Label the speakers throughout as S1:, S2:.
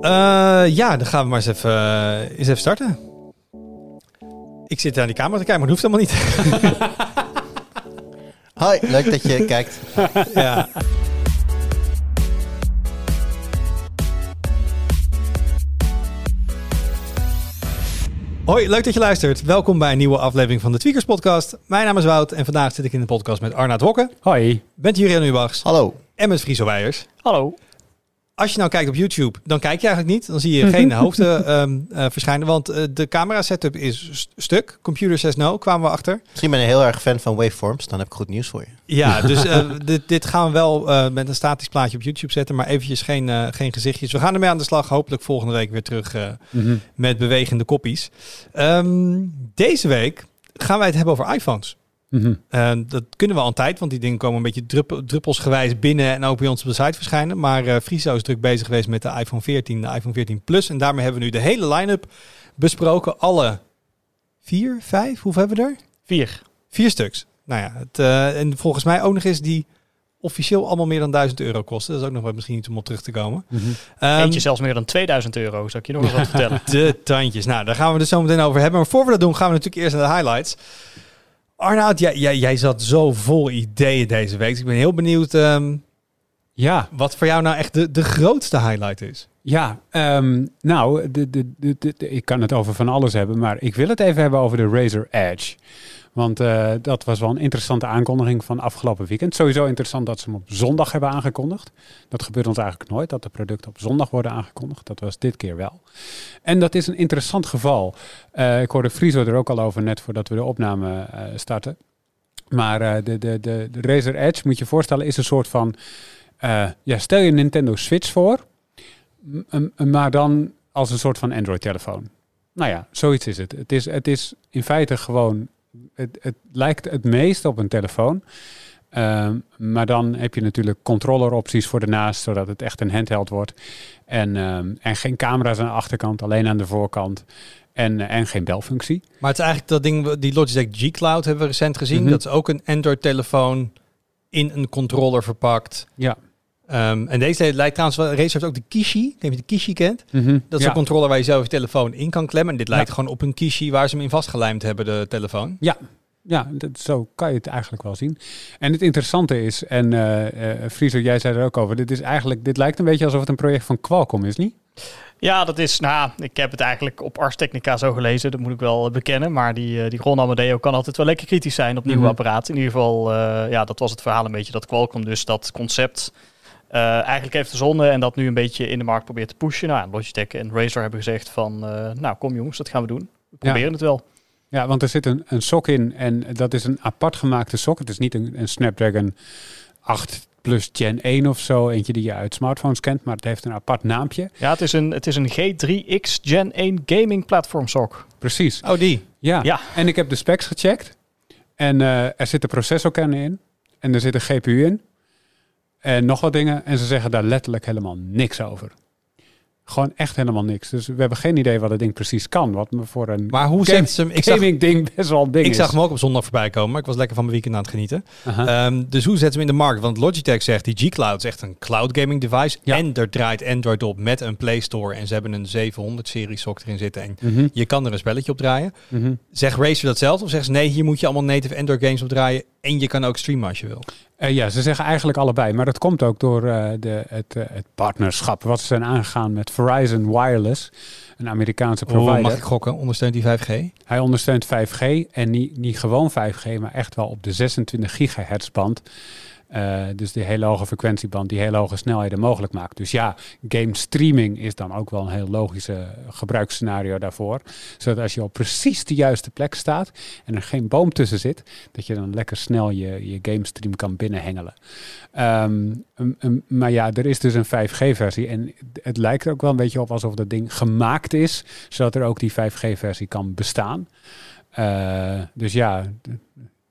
S1: Uh, ja, dan gaan we maar eens even, uh, eens even starten. Ik zit aan die camera te kijken, maar dat hoeft helemaal niet.
S2: Hoi, leuk dat je kijkt. ja.
S1: Hoi, leuk dat je luistert. Welkom bij een nieuwe aflevering van de Tweakers Podcast. Mijn naam is Wout en vandaag zit ik in de podcast met Arnaud Wokke.
S3: Hoi.
S1: Bent Jurian Ubachs.
S2: Hallo.
S1: En met Friso Weijers.
S4: Hallo.
S1: Als je nou kijkt op YouTube, dan kijk je eigenlijk niet. Dan zie je geen hoofden um, uh, verschijnen. Want uh, de camera setup is stuk. Computer says no, kwamen we achter.
S2: Misschien ben je heel erg fan van waveforms. Dan heb ik goed nieuws voor je.
S1: Ja, dus uh, dit, dit, gaan we wel met een statisch plaatje op YouTube zetten. Maar eventjes geen, geen gezichtjes. We gaan ermee aan de slag. Hopelijk volgende week weer terug mm -hmm. met bewegende koppies. Um, deze week gaan wij het hebben over iPhones. Mm -hmm. dat kunnen we al een tijd, want die dingen komen een beetje druppel, druppelsgewijs binnen en ook bij ons op de site verschijnen. Maar uh, Friso is druk bezig geweest met de iPhone 14, de iPhone 14 Plus. En daarmee hebben we nu de hele line-up besproken. Alle vier, vijf, hoeveel hebben we er?
S4: Vier.
S1: Vier stuks. Nou ja, het, uh, en volgens mij ook nog eens die officieel allemaal meer dan 1000 euro kosten. Dat is ook nog wat misschien iets om op terug te komen.
S4: Mm -hmm. um, Eentje zelfs meer dan 2000 euro, zou ik je nog eens wat vertellen.
S1: De tandjes. Nou, daar gaan we het zo meteen over hebben. Maar voor we dat doen, gaan we natuurlijk eerst naar de highlights. Arnoud, jij, jij, jij zat zo vol ideeën deze week. Dus ik ben heel benieuwd um, ja. wat voor jou nou echt de, de grootste highlight is.
S3: Ja, um, nou, de, de, de, de, ik kan het over van alles hebben, maar ik wil het even hebben over de Razer Edge. Want uh, dat was wel een interessante aankondiging van afgelopen weekend. Sowieso interessant dat ze hem op zondag hebben aangekondigd. Dat gebeurt ons eigenlijk nooit, dat de producten op zondag worden aangekondigd. Dat was dit keer wel. En dat is een interessant geval. Uh, ik hoorde Friso er ook al over net voordat we de opname uh, starten. Maar de, de, de, de Razer Edge, moet je je voorstellen, is een soort van... ja, stel je Nintendo Switch voor, maar dan als een soort van Android-telefoon. Nou ja, zoiets is het. Het is, het is in feite gewoon het, het, lijkt het meest op een telefoon. Um, maar dan heb je natuurlijk controlleropties voor ernaast, zodat het echt een handheld wordt. En, um, en geen camera's aan de achterkant, alleen aan de voorkant. En, en geen belfunctie.
S1: Maar het is eigenlijk dat ding, die Logitech G Cloud hebben we recent gezien. Mm -hmm. Dat is ook een Android-telefoon in een controller verpakt.
S3: Ja.
S1: Um, en deze lijkt trouwens wel, Razer heeft ook de Kishi, ik weet niet of je de Kishi kent. Mm -hmm. Dat is ja. een controller waar je zelf je telefoon in kan klemmen. En dit lijkt ja. gewoon op een Kishi waar ze hem in vastgelijmd hebben, de telefoon.
S3: Ja, ja dat, zo kan je het eigenlijk wel zien. En het interessante is, en uh, uh, Friso, jij zei er ook over, dit is eigenlijk, dit lijkt een beetje alsof het een project van Qualcomm is, niet?
S4: Ja, dat is, nou, ik heb het eigenlijk op Ars Technica zo gelezen, dat moet ik wel bekennen. Maar die, die Ron Amadeo kan altijd wel lekker kritisch zijn op nieuwe mm -hmm. apparaten. In ieder geval, uh, ja, dat was het verhaal een beetje, dat Qualcomm dus dat concept eigenlijk heeft verzonnen en dat nu een beetje in de markt probeert te pushen. Nou, Logitech en Razer hebben gezegd van, uh, nou kom jongens, dat gaan we doen. We proberen ja. het wel.
S3: Ja, want er zit een, een sok in en dat is een apart gemaakte sok. Het is niet een, een Snapdragon 8 plus Gen 1 of zo, eentje die je uit smartphones kent, maar het heeft een apart naampje.
S4: Ja, het is een, het is een G3X Gen 1 gaming platform sok.
S3: Precies.
S1: Oh, die?
S3: Ja. ja. En ik heb de specs gecheckt en uh, er zitten processorkernen in en er zit een GPU in. En nog wat dingen. En ze zeggen daar letterlijk helemaal niks over. Gewoon echt helemaal niks. Dus we hebben geen idee wat het ding precies kan. Wat me voor een
S1: maar hoe
S3: game,
S1: ze hem,
S3: ik gaming zag, ding best wel een ding
S1: Ik
S3: is.
S1: zag hem ook op zondag voorbij komen. Maar ik was lekker van mijn weekend aan het genieten. Uh -huh. um, dus hoe zetten ze hem in de markt? Want Logitech zegt die G-Cloud is echt een cloud gaming device. Ja. En er draait Android op met een Play Store. En ze hebben een 700 serie sok erin zitten. En uh -huh. je kan er een spelletje op draaien. Uh -huh. Zegt Razer dat zelf? Of zeggen ze nee, hier moet je allemaal native Android games op draaien. En je kan ook streamen als je wil.
S3: Uh, ja, ze zeggen eigenlijk allebei. Maar dat komt ook door uh, de, het, uh, het, partnerschap wat ze zijn aangegaan met Verizon Wireless, een Amerikaanse provider.
S1: Oh, mag ik gokken? Ondersteunt die 5G?
S3: Hij ondersteunt 5G en niet, niet gewoon 5G, maar echt wel op de 26 gigahertz band. Uh, dus die hele hoge frequentieband, die hele hoge snelheden mogelijk maakt. Dus ja, game streaming is dan ook wel een heel logische gebruiksscenario daarvoor. Zodat als je op precies de juiste plek staat en er geen boom tussen zit, dat je dan lekker snel je, je game stream kan binnenhengelen. Um, maar ja, er is dus een 5G-versie en het lijkt ook wel een beetje op alsof dat ding gemaakt is, zodat er ook die 5G-versie kan bestaan. Uh, dus ja,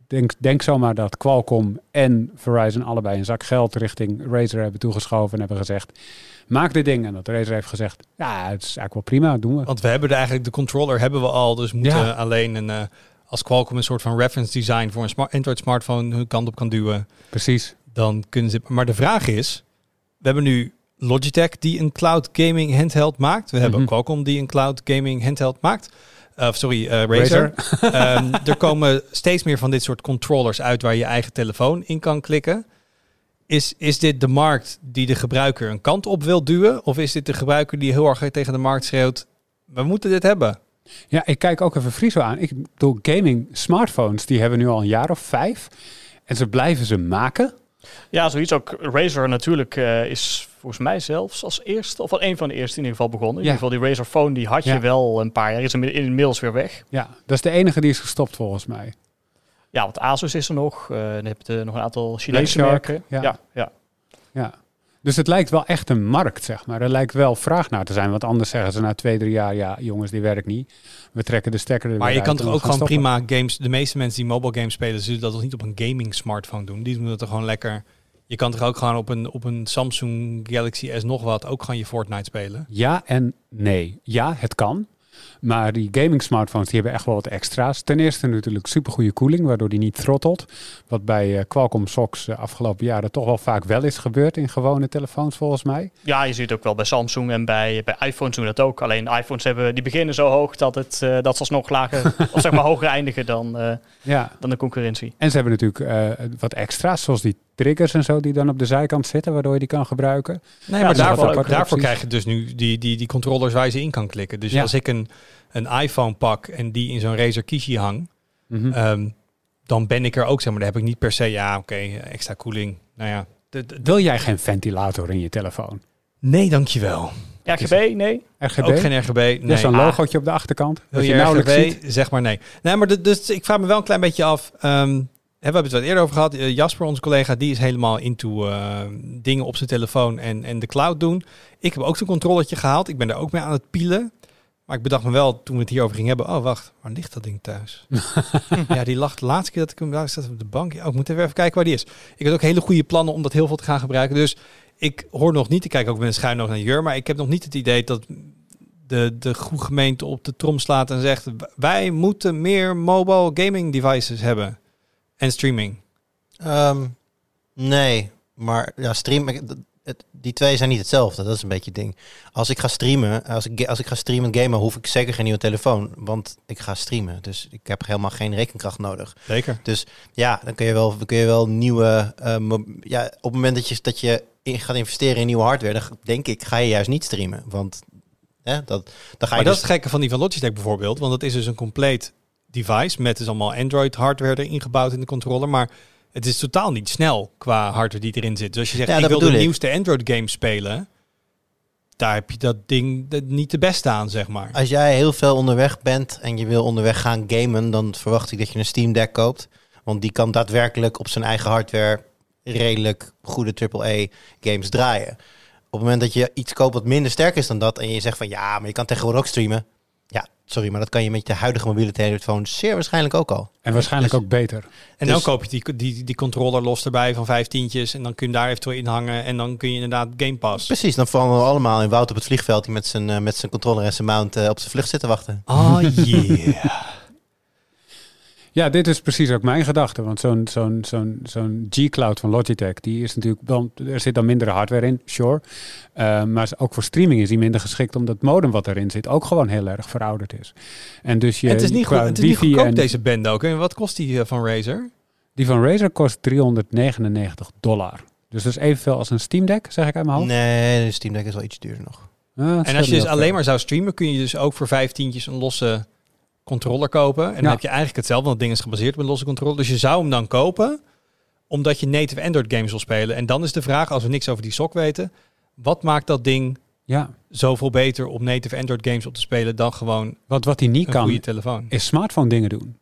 S3: denk, denk zomaar dat Qualcomm en Verizon allebei een zak geld richting Razer hebben toegeschoven en hebben gezegd, maak dit ding. En dat Razer heeft gezegd, ja, het is eigenlijk wel prima, doen we.
S1: Want we hebben er eigenlijk, de controller hebben we al, dus moeten ja. alleen een, uh, als Qualcomm een soort van reference design voor een smart, Android smartphone hun kant op kan duwen.
S3: Precies.
S1: Dan kunnen ze, maar de vraag is, we hebben nu Logitech die een cloud gaming handheld maakt. We hebben
S3: Mhm.
S1: Qualcomm die een cloud gaming handheld maakt. Uh, sorry, uh, Razer. um, er komen steeds meer van dit soort controllers uit waar je eigen telefoon in kan klikken. Is, is dit de markt die de gebruiker een kant op wil duwen? Of is dit de gebruiker die heel erg tegen de markt schreeuwt, we moeten dit hebben?
S3: Ja, ik kijk ook even Friso aan. Ik bedoel, gaming smartphones, die hebben nu al een jaar of vijf. En ze blijven ze maken.
S4: Ja, zoiets ook. Razer natuurlijk uh, is volgens mij zelfs als eerste, of al een van de eerste in ieder geval begonnen. In ieder geval die Razer Phone, die had je wel een paar jaar. Is inmiddels weer weg.
S3: Ja, dat is de enige die is gestopt volgens mij.
S4: Ja, want Asus is er nog. Uh, dan heb je nog een aantal Chinese merken.
S3: Ja.
S4: ja, ja.
S3: ja. Dus het lijkt wel echt een markt, zeg maar. Er lijkt wel vraag naar te zijn. Want anders zeggen ze na twee, drie jaar... ja, jongens, die werkt niet. We trekken de stekker er
S1: Maar je kan toch ook gewoon
S3: stoppen.
S1: prima games... De meeste mensen die mobile games spelen... zullen dat toch niet op een gaming smartphone doen? Die doen dat toch gewoon lekker... Je kan toch ook gewoon op een, op een Samsung Galaxy S nog wat... ook gewoon je Fortnite spelen?
S3: Ja en nee. Ja, het kan. Maar die gaming smartphones die hebben echt wel wat extra's. Ten eerste natuurlijk supergoeie koeling, waardoor die niet throttelt. Wat bij uh, Qualcomm SOX de uh, afgelopen jaren toch wel vaak wel is gebeurd in gewone telefoons volgens mij.
S4: Ja, je ziet ook wel bij Samsung en bij, bij iPhones doen dat ook. Alleen iPhones hebben, die beginnen zo hoog dat, het, uh, dat ze alsnog lager, of zeg maar hoger eindigen dan, uh,
S3: ja.
S4: dan de concurrentie.
S3: En ze hebben natuurlijk uh, wat extra's, zoals die triggers en zo die dan op de zijkant zitten, waardoor je die kan gebruiken.
S1: Nee, maar ja, daarvoor, daarvoor krijg je dus nu die, die, die controllers waar je ze in kan klikken. Dus ja. als ik een, een iPhone pak en die in zo'n Razer Kishi hang, mm -hmm. um, dan ben ik er ook, zeg maar, dan heb ik niet per se, ja, oké, okay, extra koeling. Nou ja.
S3: Wil jij geen ventilator in je telefoon?
S1: Nee, dankjewel.
S4: RGB, nee.
S3: RGB?
S1: Ook geen RGB. Nee.
S3: Dus een logootje op de achterkant.
S1: Wil je, je RGB? Ziet? Zeg maar nee. Nee, maar de, dus ik vraag me wel een klein beetje af. Um, we hebben het wat eerder over gehad. Uh, Jasper, onze collega, die is helemaal into uh, dingen op zijn telefoon en, en de cloud doen. Ik heb ook zo'n controllertje gehaald. Ik ben daar ook mee aan het pielen. Maar ik bedacht me wel, toen we het hierover gingen hebben... Oh, wacht, waar ligt dat ding thuis? ja, die lag de laatste keer dat ik hem... Daar staat op de bank. Oh, ik moet even kijken waar die is. Ik had ook hele goede plannen om dat heel veel te gaan gebruiken. Dus ik hoor nog niet... Ik kijk ook met een schuin nog naar Jur. Maar ik heb nog niet het idee dat de, de goede gemeente op de trom slaat en zegt... Wij moeten meer mobile gaming devices hebben. En streaming?
S2: Um, nee, maar ja, stream, het, die twee zijn niet hetzelfde. Dat is een beetje het ding. Als ik ga streamen, als ik, als ik ga streamen en gamen, hoef ik zeker geen nieuwe telefoon. Want ik ga streamen. Dus ik heb helemaal geen rekenkracht nodig.
S1: Zeker.
S2: Dus ja, dan kun je wel, kun je wel nieuwe. Uh, ja, op het moment dat je, dat je in, gaat investeren in nieuwe hardware, dan denk ik, ga je juist niet streamen. Want hè, dat, dan ga je.
S1: Maar
S2: dus
S1: dat is het gekke van die van Logitech bijvoorbeeld. Want dat is dus een compleet device met dus allemaal Android hardware erin gebouwd in de controller, maar het is totaal niet snel qua hardware die erin zit. Dus als je zegt,
S2: Ja,
S1: ik wil de
S2: ik.
S1: nieuwste Android game spelen, daar heb je dat ding niet de beste aan, zeg maar.
S2: Als jij heel veel onderweg bent en je wil onderweg gaan gamen, dan verwacht ik dat je een Steam Deck koopt. Want die kan daadwerkelijk op zijn eigen hardware redelijk goede AAA games draaien. Op het moment dat je iets koopt wat minder sterk is dan dat en je zegt van ja, maar je kan tegenwoordig ook streamen. Sorry, maar dat kan je met je huidige mobiele telefoon zeer waarschijnlijk ook al.
S3: En waarschijnlijk
S2: Dus-
S3: ook beter.
S1: En
S2: Dus-
S1: dan koop je die, die, die controller los erbij van vijf tientjes en dan kun je daar eventueel in hangen en dan kun je inderdaad Game Pass.
S2: Precies, dan vallen we allemaal in Wout op het vliegveld die met zijn, eh, met zijn controller en zijn mount eh, op zijn vlucht zitten wachten.
S1: Oh yeah.
S3: Ja, dit is precies ook mijn gedachte. Want zo'n zo'n zo'n zo'n G-Cloud van Logitech, die is natuurlijk wel, er zit dan minder hardware in, sure. Uh, maar ook voor streaming is die minder geschikt, omdat het modem wat erin zit ook gewoon heel erg verouderd is. En dus je
S1: het is niet, goed, het is niet goedkoop
S3: en-
S1: deze band ook. En wat kost die eh, van Razer?
S3: Die van Razer kost 399 dollar. Dus dat is evenveel als een Steam Deck, zeg ik uit mijn hoofd.
S2: Nee, de Steam Deck is wel iets duurder nog.
S3: Ah,
S1: En als je dus alleen maar zou streamen, kun je dus ook voor vijf tientjes een losse controller kopen. En dan
S3: Ja.
S1: heb je eigenlijk hetzelfde, want het ding is gebaseerd op een losse controller. Dus je zou hem dan kopen, omdat je native Android games wil spelen. En dan is de vraag, als we niks over die sok weten, wat maakt dat ding
S3: Ja,
S1: zoveel beter op native Android games op te spelen dan gewoon
S3: wat, wat hij niet
S1: een
S3: kan,
S1: goede telefoon?
S3: is smartphone dingen doen.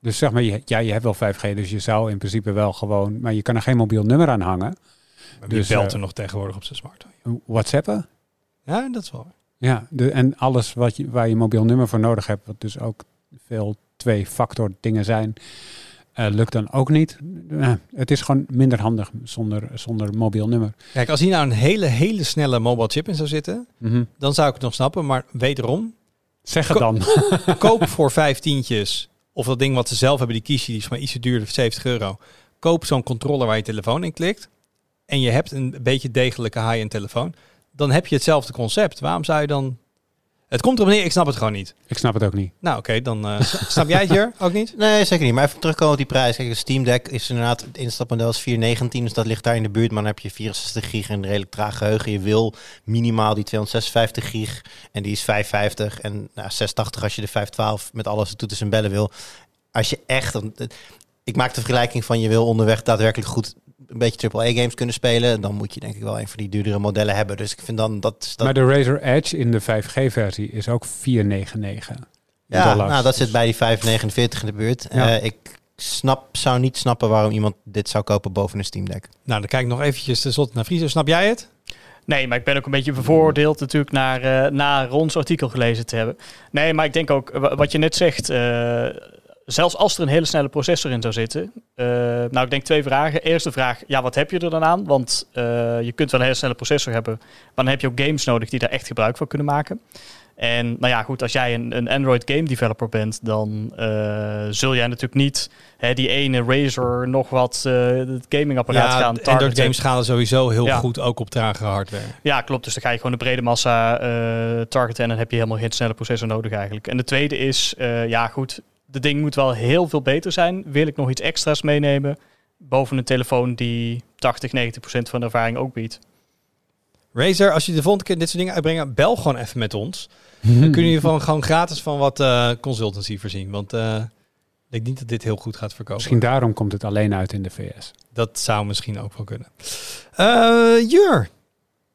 S3: Dus zeg maar, je, ja, je hebt wel 5G, dus je zou in principe wel gewoon... Maar je kan er geen mobiel nummer aan hangen.
S1: Wie
S3: dus,
S1: belt
S3: eh,
S1: er nog tegenwoordig op zijn smartphone?
S3: WhatsAppen,
S1: Ja, dat is wel. waar.
S3: Ja, de, en alles wat je, waar je mobiel nummer voor nodig hebt, wat dus ook veel twee-factor dingen zijn, eh, lukt dan ook niet. Eh, het is gewoon minder handig zonder, zonder mobiel nummer.
S1: Kijk, als hier nou een hele, hele snelle mobile chip in zou zitten,
S3: Mhm.
S1: dan zou ik het nog snappen. Maar wederom,
S3: Zeg het
S1: Ko-
S3: dan.
S1: koop voor vijf tientjes. Of dat ding wat ze zelf hebben, die kiesje, die is maar ietsje duurder, 70 euro. Koop zo'n controller waar je telefoon in klikt. En je hebt een beetje degelijke high-end telefoon. Dan heb je hetzelfde concept. Waarom zou je dan... Het komt erop neer, ik snap het gewoon niet.
S3: Ik snap het ook niet.
S1: Nou oké, dan eh, snap jij het hier ook niet?
S2: Nee, zeker niet. Maar even terugkomen op die prijs. Kijk, een Steam Deck is inderdaad, het instapmodel is 419, dus dat ligt daar in de buurt. Maar dan heb je 64 gig en een redelijk traag geheugen. Je wil minimaal die 256 gig en die is 550 en nou, 680 als je de 512 met alles toeters en bellen wil. Als je echt, ik maak de vergelijking van je wil onderweg daadwerkelijk goed een beetje AAA-games kunnen spelen, dan moet je denk ik wel een van die duurdere modellen hebben. Dus ik vind dan dat... dat
S3: Maar de Razer Edge in de 5G-versie is ook 499.
S2: Ja,
S3: dollars.
S2: nou, dat zit bij die 549 in de buurt.
S3: Ja.
S2: Eh, ik snap, zou niet snappen waarom iemand dit zou kopen boven een Steam Deck.
S1: Nou, dan kijk ik nog eventjes tenslotte naar Friso. Snap jij het?
S4: Nee, maar ik ben ook een beetje bevooroordeeld natuurlijk naar, eh na Rons artikel gelezen te hebben. Nee, maar ik denk ook, wa- wat je net zegt, eh, zelfs als er een hele snelle processor in zou zitten. eh, nou, ik denk twee vragen. Eerste vraag, ja, wat heb je er dan aan? Want eh, je kunt wel een hele snelle processor hebben, maar dan heb je ook games nodig die daar echt gebruik van kunnen maken. En nou ja, goed, als jij een, een Android game developer bent, dan eh, zul jij natuurlijk niet hè, die ene Razer nog wat het gamingapparaat gaan
S1: Android
S4: targeten.
S1: games schalen sowieso heel
S4: Ja.
S1: goed, ook op trage hardware.
S4: Ja, klopt. Dus dan ga je gewoon de brede massa targeten en dan heb je helemaal geen snelle processor nodig eigenlijk. En de tweede is, ja goed, de ding moet wel heel veel beter zijn. Wil ik nog iets extra's meenemen boven een telefoon die 80, 90 procent van de ervaring ook biedt?
S1: Razer, als je de volgende keer dit soort dingen uitbrengt, bel gewoon even met ons. Dan kunnen jullie van gewoon gratis van wat eh, consultancy voorzien. Want eh, ik denk niet dat dit heel goed gaat verkopen.
S3: Misschien daarom komt het alleen uit in de VS.
S1: Dat zou misschien ook wel kunnen. Eh Jur,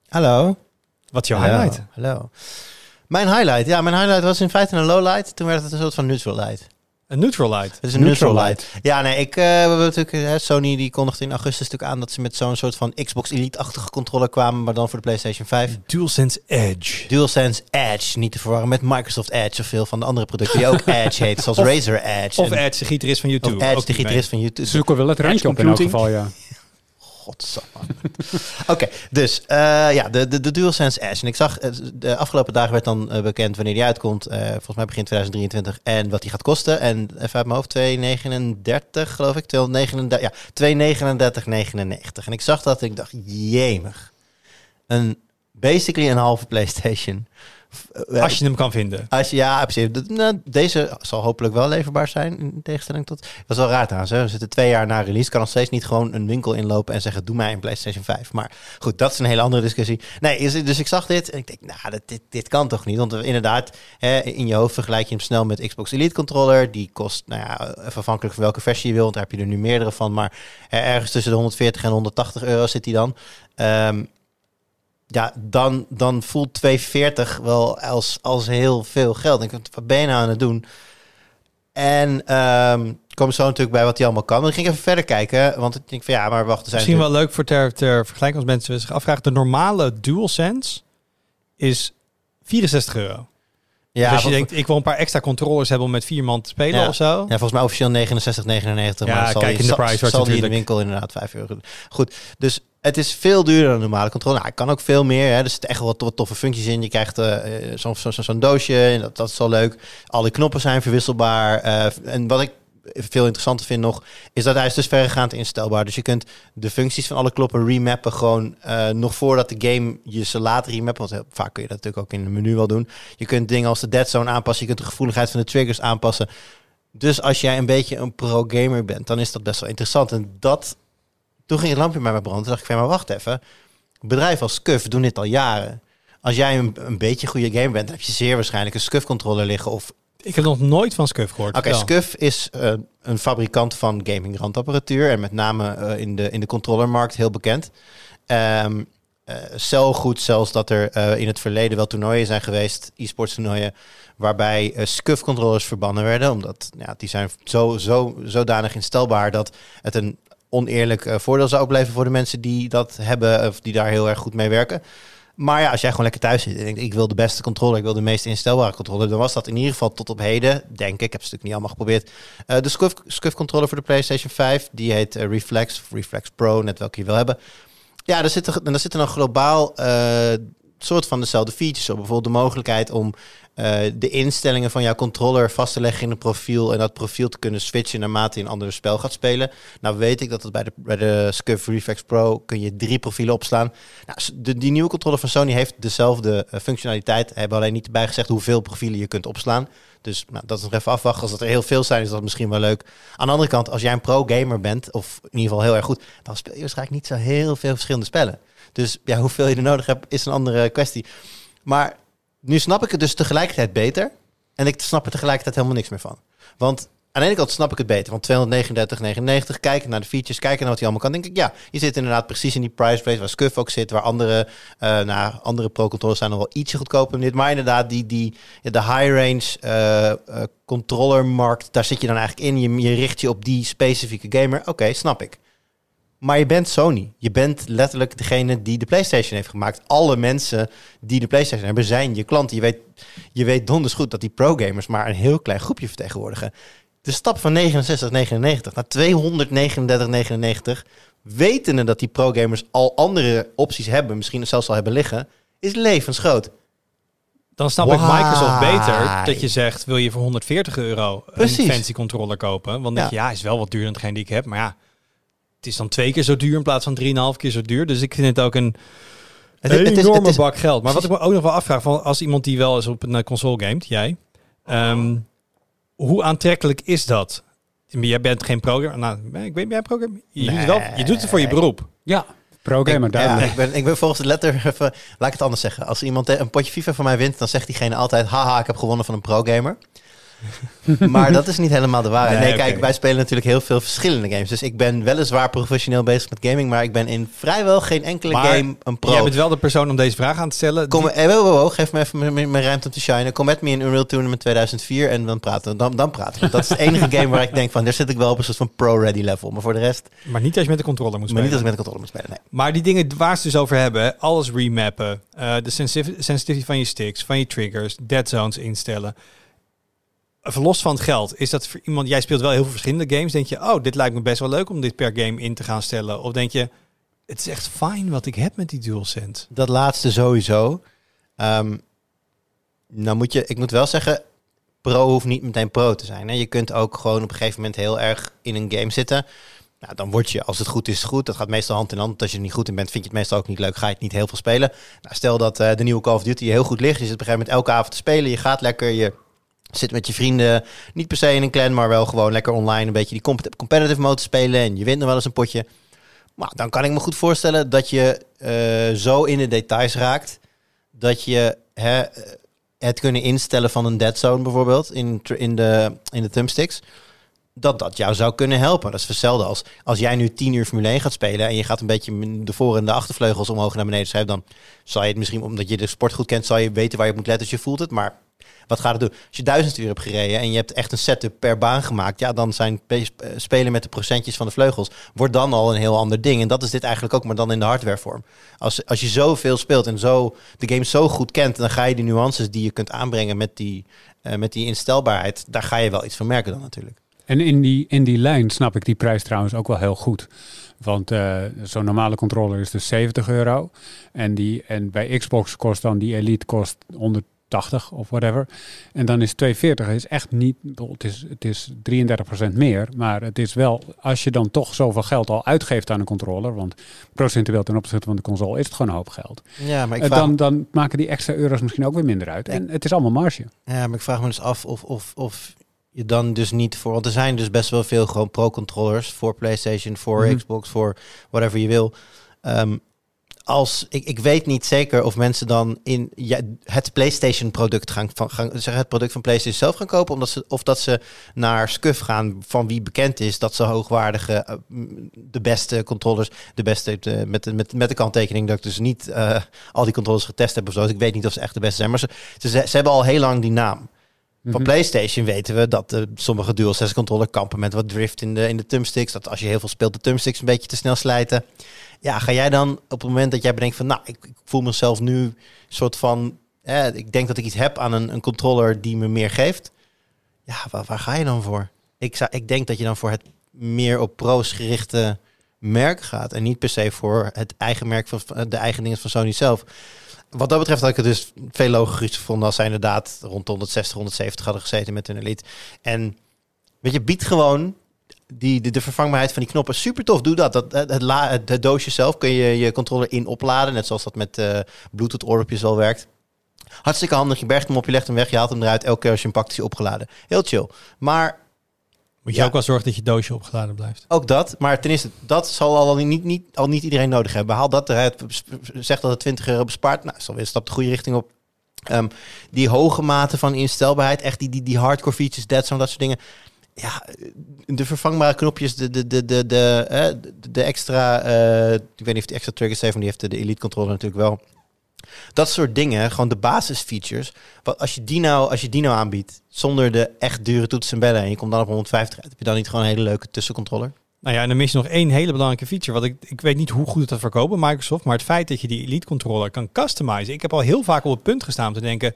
S2: Hallo.
S1: wat is jouw
S2: Hallo.
S1: highlight?
S2: Hallo. Mijn highlight, ja, mijn highlight was in feite een lowlight. Toen werd het een soort van neutral light.
S1: Een neutral light.
S2: Het is een neutral light. Ja, nee, ik, eh, we hebben natuurlijk, eh, Sony die kondigde in augustus natuurlijk aan dat ze met zo'n soort van Xbox Elite-achtige controller kwamen, maar dan voor de PlayStation 5.
S1: DualSense Edge.
S2: DualSense Edge, niet te verwarren met Microsoft Edge of veel van de andere producten die ook Edge heet, zoals
S1: Of-
S2: Razer Edge.
S1: Of
S2: en-
S1: Edge, de gitarist van
S2: of
S1: YouTube.
S2: Edge, de gitarist van YouTube.
S3: Ze zoeken wel het randje op in elk geval, ja.
S2: Oké, dus eh, ja, de, de, de DualSense Edge. En ik zag, eh, de afgelopen dagen werd dan eh, bekend wanneer die uitkomt. Volgens mij begin 2023. En wat die gaat kosten. En even uit mijn hoofd, 2,39 geloof ik. 239, ja, 239,99. En ik zag dat en ik dacht, jemig. Een, basically een halve PlayStation. Eh,
S1: Als je hem kan vinden.
S2: als je, ja, precies. De- nou, deze zal hopelijk wel leverbaar zijn, in tegenstelling tot... Dat is wel raar trouwens, hè. We zitten twee jaar na release. Kan nog steeds niet gewoon een winkel inlopen en zeggen... doe mij een PlayStation 5. Maar goed, dat is een hele andere discussie. Nee, is- dus ik zag dit en ik denk, nou, dat, dit, dit kan toch niet? Want inderdaad, hè, in je hoofd vergelijk je hem snel met Xbox Elite Controller. Die kost, nou ja, afhankelijk van welke versie je wilt. Daar heb je er nu meerdere van. Maar ergens tussen de 140 en 180 euro zit die dan. Ehm, ja, dan, dan voelt 240 wel als, als heel veel geld. Ik denk, wat ben je nou aan het doen? En ehm komen zo natuurlijk bij wat hij allemaal kan. Dan ging ik even verder kijken, want ik denk van ja, maar wacht, er zijn
S1: Misschien wel leuk voor ter, ter vergelijking als mensen zich afvragen. De normale DualSense is 64 euro.
S2: ja,
S1: dus als je denkt, ik wil een paar extra controllers hebben om met vier man te spelen
S2: Ja.
S1: of zo.
S2: Ja, volgens mij officieel 69,99.
S1: Ja,
S2: maar zal
S1: kijk in de
S2: zal-
S1: wordt
S2: zal die in de winkel inderdaad 5 euro. Goed, dus het is veel duurder dan normale controller. Nou, hij kan ook veel meer. Hè. Er zitten echt wel wat toffe functies in. Je krijgt eh, zo'n zo, zo, doosje. Dat, dat is wel leuk. Alle knoppen zijn verwisselbaar. Eh, en wat ik veel interessanter vind nog, is dat hij is dus verregaand instelbaar. Dus je kunt de functies van alle knoppen remappen gewoon nog voordat de game je ze laat remappen. Want vaak kun je dat natuurlijk ook in het menu wel doen. Je kunt dingen als de dead zone aanpassen. Je kunt de gevoeligheid van de triggers aanpassen. Dus als jij een beetje een pro-gamer bent, dan is dat best wel interessant. En dat, toen ging het lampje bij mij branden. Toen dacht ik van, maar wacht even. Bedrijven als Scuf doen dit al jaren. Als jij een, een beetje goede gamer bent, dan heb je zeer waarschijnlijk een Scuf-controller liggen. Of
S1: Ik heb nog nooit van Scuf gehoord.
S2: Oké. Scuf is eh, een fabrikant van gaming randapparatuur en met name eh, in, de, in de controllermarkt heel bekend. Zo goed zelfs dat er in het verleden wel toernooien zijn geweest, e-sports toernooien, waarbij Scuf controllers verbannen werden, omdat ja, die zijn zo, zo, zodanig instelbaar dat het een oneerlijk eh, voordeel zou opleveren voor de mensen die dat hebben of die daar heel erg goed mee werken. Maar ja, als jij gewoon lekker thuis zit en denkt, ik wil de beste controller, ik wil de meest instelbare controller, dan was dat in ieder geval tot op heden, denk ik, ik heb het natuurlijk niet allemaal geprobeerd, eh, de Scuf, Scuf controller voor de PlayStation 5, die heet eh, Reflex, Reflex Pro, net welke je wil hebben. Ja, daar zit er, daar zit er dan globaal soort van dezelfde features. Zo bijvoorbeeld de mogelijkheid om eh, de instellingen van jouw controller vast te leggen in een profiel. En dat profiel te kunnen switchen naarmate je een ander spel gaat spelen. Nou weet ik dat het bij de, bij de Scuf Reflex Pro kun je drie profielen opslaan. Nou, de, die nieuwe controller van Sony heeft dezelfde eh, functionaliteit. Hebben alleen niet bijgezegd hoeveel profielen je kunt opslaan. Dus nou, dat is nog even afwachten. Als dat er heel veel zijn, is dat misschien wel leuk. Aan de andere kant, als jij een pro-gamer bent, of in ieder geval heel erg goed, dan speel je waarschijnlijk niet zo heel veel verschillende spellen. Dus ja, hoeveel je er nodig hebt, is een andere kwestie. Maar nu snap ik het dus tegelijkertijd beter. En ik snap er tegelijkertijd helemaal niks meer van. Want aan de ene kant snap ik het beter. Want 239,99, kijken naar de features, kijken naar wat hij allemaal kan. Denk ik, ja, je zit inderdaad precies in die price range waar Scuf ook zit. Waar andere, nou, andere pro-controllers zijn nog wel ietsje goedkoper. Maar inderdaad, die, die, de high-range eh eh, controllermarkt, daar zit je dan eigenlijk in. Je, je richt je op die specifieke gamer. Oké, snap ik. Maar je bent Sony. Je bent letterlijk degene die de PlayStation heeft gemaakt. Alle mensen die de PlayStation hebben zijn je klanten. Je weet, je weet donders goed dat die pro-gamers maar een heel klein groepje vertegenwoordigen. De stap van 69,99 naar 239,99, wetende dat die pro-gamers al andere opties hebben, misschien zelfs al hebben liggen, is levensgroot.
S1: Dan snap ik? Microsoft beter dat je zegt, wil je voor 140 euro
S2: Precies.
S1: een fancy controller kopen? Want denk je, ja, is wel wat duurder dan hetgeen die ik heb. Maar ja, het is dan twee keer zo duur in plaats van 3,5 keer zo duur. Dus ik vind het ook een
S2: Het, het is,
S1: enorme
S2: het is,
S1: bak geld. Maar wat ik me ook nog wel afvraag, van als iemand die wel eens op een eh, console gamet, jij, ehm, hoe aantrekkelijk is dat? Jij bent geen programmer. Nou, ik weet, ben jij programmer? Je, doet wel, je doet het voor je beroep.
S3: Ja,
S2: ja,
S3: duidelijk.
S2: ik, ben, ik ben volgens de letter, even, laat ik het anders zeggen. Als iemand een potje FIFA van mij wint, dan zegt diegene altijd, haha, ik heb gewonnen van een pro-gamer. maar dat is niet helemaal de waarheid.
S1: Nee,
S2: Nee, kijk, wij spelen natuurlijk heel veel verschillende games. Dus ik ben weliswaar professioneel bezig met gaming, maar ik ben in vrijwel geen enkele
S1: Maar
S2: game een pro.
S1: Jij bent wel de persoon om deze vraag aan te stellen.
S2: Kom,
S1: Die-
S2: wow, wow, wow, geef me even mijn- ruimte om te shinen. Kom met me in Unreal Tournament 2004 en dan praten we. Dan, dan praten we. Dat is de enige game waar ik denk van, daar zit ik wel op een soort van pro-ready level. Maar voor de rest,
S1: maar niet als je met de controller moet
S2: maar
S1: spelen.
S2: niet als ik met de controller moet spelen. Nee.
S1: Maar die dingen waar ze het dus over hebben, alles remappen, eh, de sensitiv- sensitivity van je sticks, van je triggers, dead zones instellen. Verlos van het geld, is dat voor iemand, jij speelt wel heel veel verschillende games, denk je, oh, dit lijkt me best wel leuk om dit per game in te gaan stellen. Of denk je, het is echt fijn wat ik heb met die DualSense.
S2: Dat laatste sowieso. Ehm, nou moet je, ik moet wel zeggen, pro hoeft niet meteen pro te zijn. Hè. Je kunt ook gewoon op een gegeven moment heel erg in een game zitten. Nou, dan word je, als het goed is, goed. Dat gaat meestal hand in hand. Als je er niet goed in bent, vind je het meestal ook niet leuk. Ga je het niet heel veel spelen. Nou, stel dat eh, de nieuwe Call of Duty heel goed ligt. Je zit op een gegeven moment elke avond te spelen. Je gaat lekker, je zit met je vrienden. Niet per se in een clan, maar wel gewoon lekker online. Een beetje die compet- competitive mode spelen. En je wint nog wel eens een potje. Maar dan kan ik me goed voorstellen dat je eh, zo in de details raakt. Dat je hè, eh, het kunnen instellen van een dead zone bijvoorbeeld in, in, de, in de thumbsticks. Dat dat jou zou kunnen helpen. Dat is hetzelfde als als jij nu 10 uur Formule 1 gaat spelen en je gaat een beetje de voor- en de achtervleugels omhoog naar beneden schrijven, dan zal je het misschien, omdat je de sport goed kent, zal je weten waar je op moet letten. Dus je voelt het. Maar wat gaat het doen? Als je duizend uur hebt gereden en je hebt echt een setup per baan gemaakt, ja, dan zijn eh, spelen met de procentjes van de vleugels wordt dan al een heel ander ding. En dat is dit eigenlijk ook, maar dan in de hardwarevorm. Als, als je zoveel speelt en zo de game zo goed kent, dan ga je die nuances die je kunt aanbrengen met die, eh, met die instelbaarheid, daar ga je wel iets van merken dan natuurlijk.
S3: En in die, in die lijn snap ik die prijs trouwens ook wel heel goed. Want eh, zo'n normale controller is dus 70 euro. En, die, en bij Xbox kost dan die Elite kost 180 of whatever. En dan is 240 is echt niet, het is, het is 33% meer. Maar het is wel, als je dan toch zoveel geld al uitgeeft aan een controller. Want procentueel ten opzichte van de console is het gewoon een hoop geld.
S2: Ja, maar ik
S3: Eh,
S2: vraag,
S3: dan, dan maken die extra euro's misschien ook weer minder uit. En het is allemaal marge.
S2: ja, maar ik vraag me dus af of, of, of je dan dus niet voor, want er zijn dus best wel veel gewoon pro-controllers voor PlayStation, voor
S3: Mhm.
S2: Xbox, voor whatever je wil. Ehm, als ik, ik weet niet zeker of mensen dan in ja, het PlayStation product gaan, van, gaan zeg, het product van PlayStation zelf gaan kopen, omdat ze, of dat ze naar Scuf gaan van wie bekend is dat ze hoogwaardige, eh, de beste controllers, de beste de, met, de, met, met de kanttekening dat ik dus niet eh, al die controllers getest heb of zo. Dus ik weet niet of ze echt de beste zijn, maar ze, ze, ze hebben al heel lang die naam. Van
S3: Mhm.
S2: PlayStation weten we dat de, sommige DualSense controller kampen met wat drift in de, in de thumbsticks. Dat als je heel veel speelt, de thumbsticks een beetje te snel slijten. Ja, ga jij dan op het moment dat jij bedenkt van, nou, ik, ik voel mezelf nu soort van, ik denk dat ik iets heb aan een, een controller die me meer geeft. Ja, waar, waar ga je dan voor? Ik, zou, ik denk dat je dan voor het meer op pro's gerichte merk gaat. En niet per se voor het eigen merk van de eigen dingen van Sony zelf. Wat dat betreft had ik het dus veel logischer gevonden als zij inderdaad rond de 160, 170 hadden gezeten met hun Elite. En weet je, biedt gewoon die, de, de vervangbaarheid van die knoppen. Super tof, doe dat. dat het, het, het, doosje zelf kun je je controller in opladen. Net zoals dat met uh, Bluetooth oordopjes wel werkt. Hartstikke handig. Je bergt hem op, je legt hem weg, je haalt hem eruit. Elke keer als je hem pakt is hij opgeladen. Heel chill. Maar...
S1: Moet je ook wel zorgen dat je doosje opgeladen blijft.
S2: Ook dat. Maar ten eerste, dat zal al niet, niet, al niet iedereen nodig hebben. Haal dat eruit. Zeg dat het 20 euro bespaart. Nou, is alweer een stap de goede richting op. Um, die hoge mate van instelbaarheid, echt die, die, die hardcore features, dat soort dingen ja, de vervangbare knopjes, de, de, de, de, de, de extra, uh, ik weet niet of die extra triggers heeft, maar die heeft de, Elite controller natuurlijk wel. Dat soort dingen, gewoon de basisfeatures. Wat als je die nou, als je die nou aanbiedt, zonder de echt dure toetsen en bellen, en je komt dan op 150 heb je dan niet gewoon een hele leuke tussencontroller?
S1: Nou ja, en dan mis je nog één hele belangrijke feature. Wat ik, ik weet niet hoe goed het dat verkopen, Microsoft, maar het feit dat je die Elite controller kan customizen. Ik heb al heel vaak op het punt gestaan om te denken,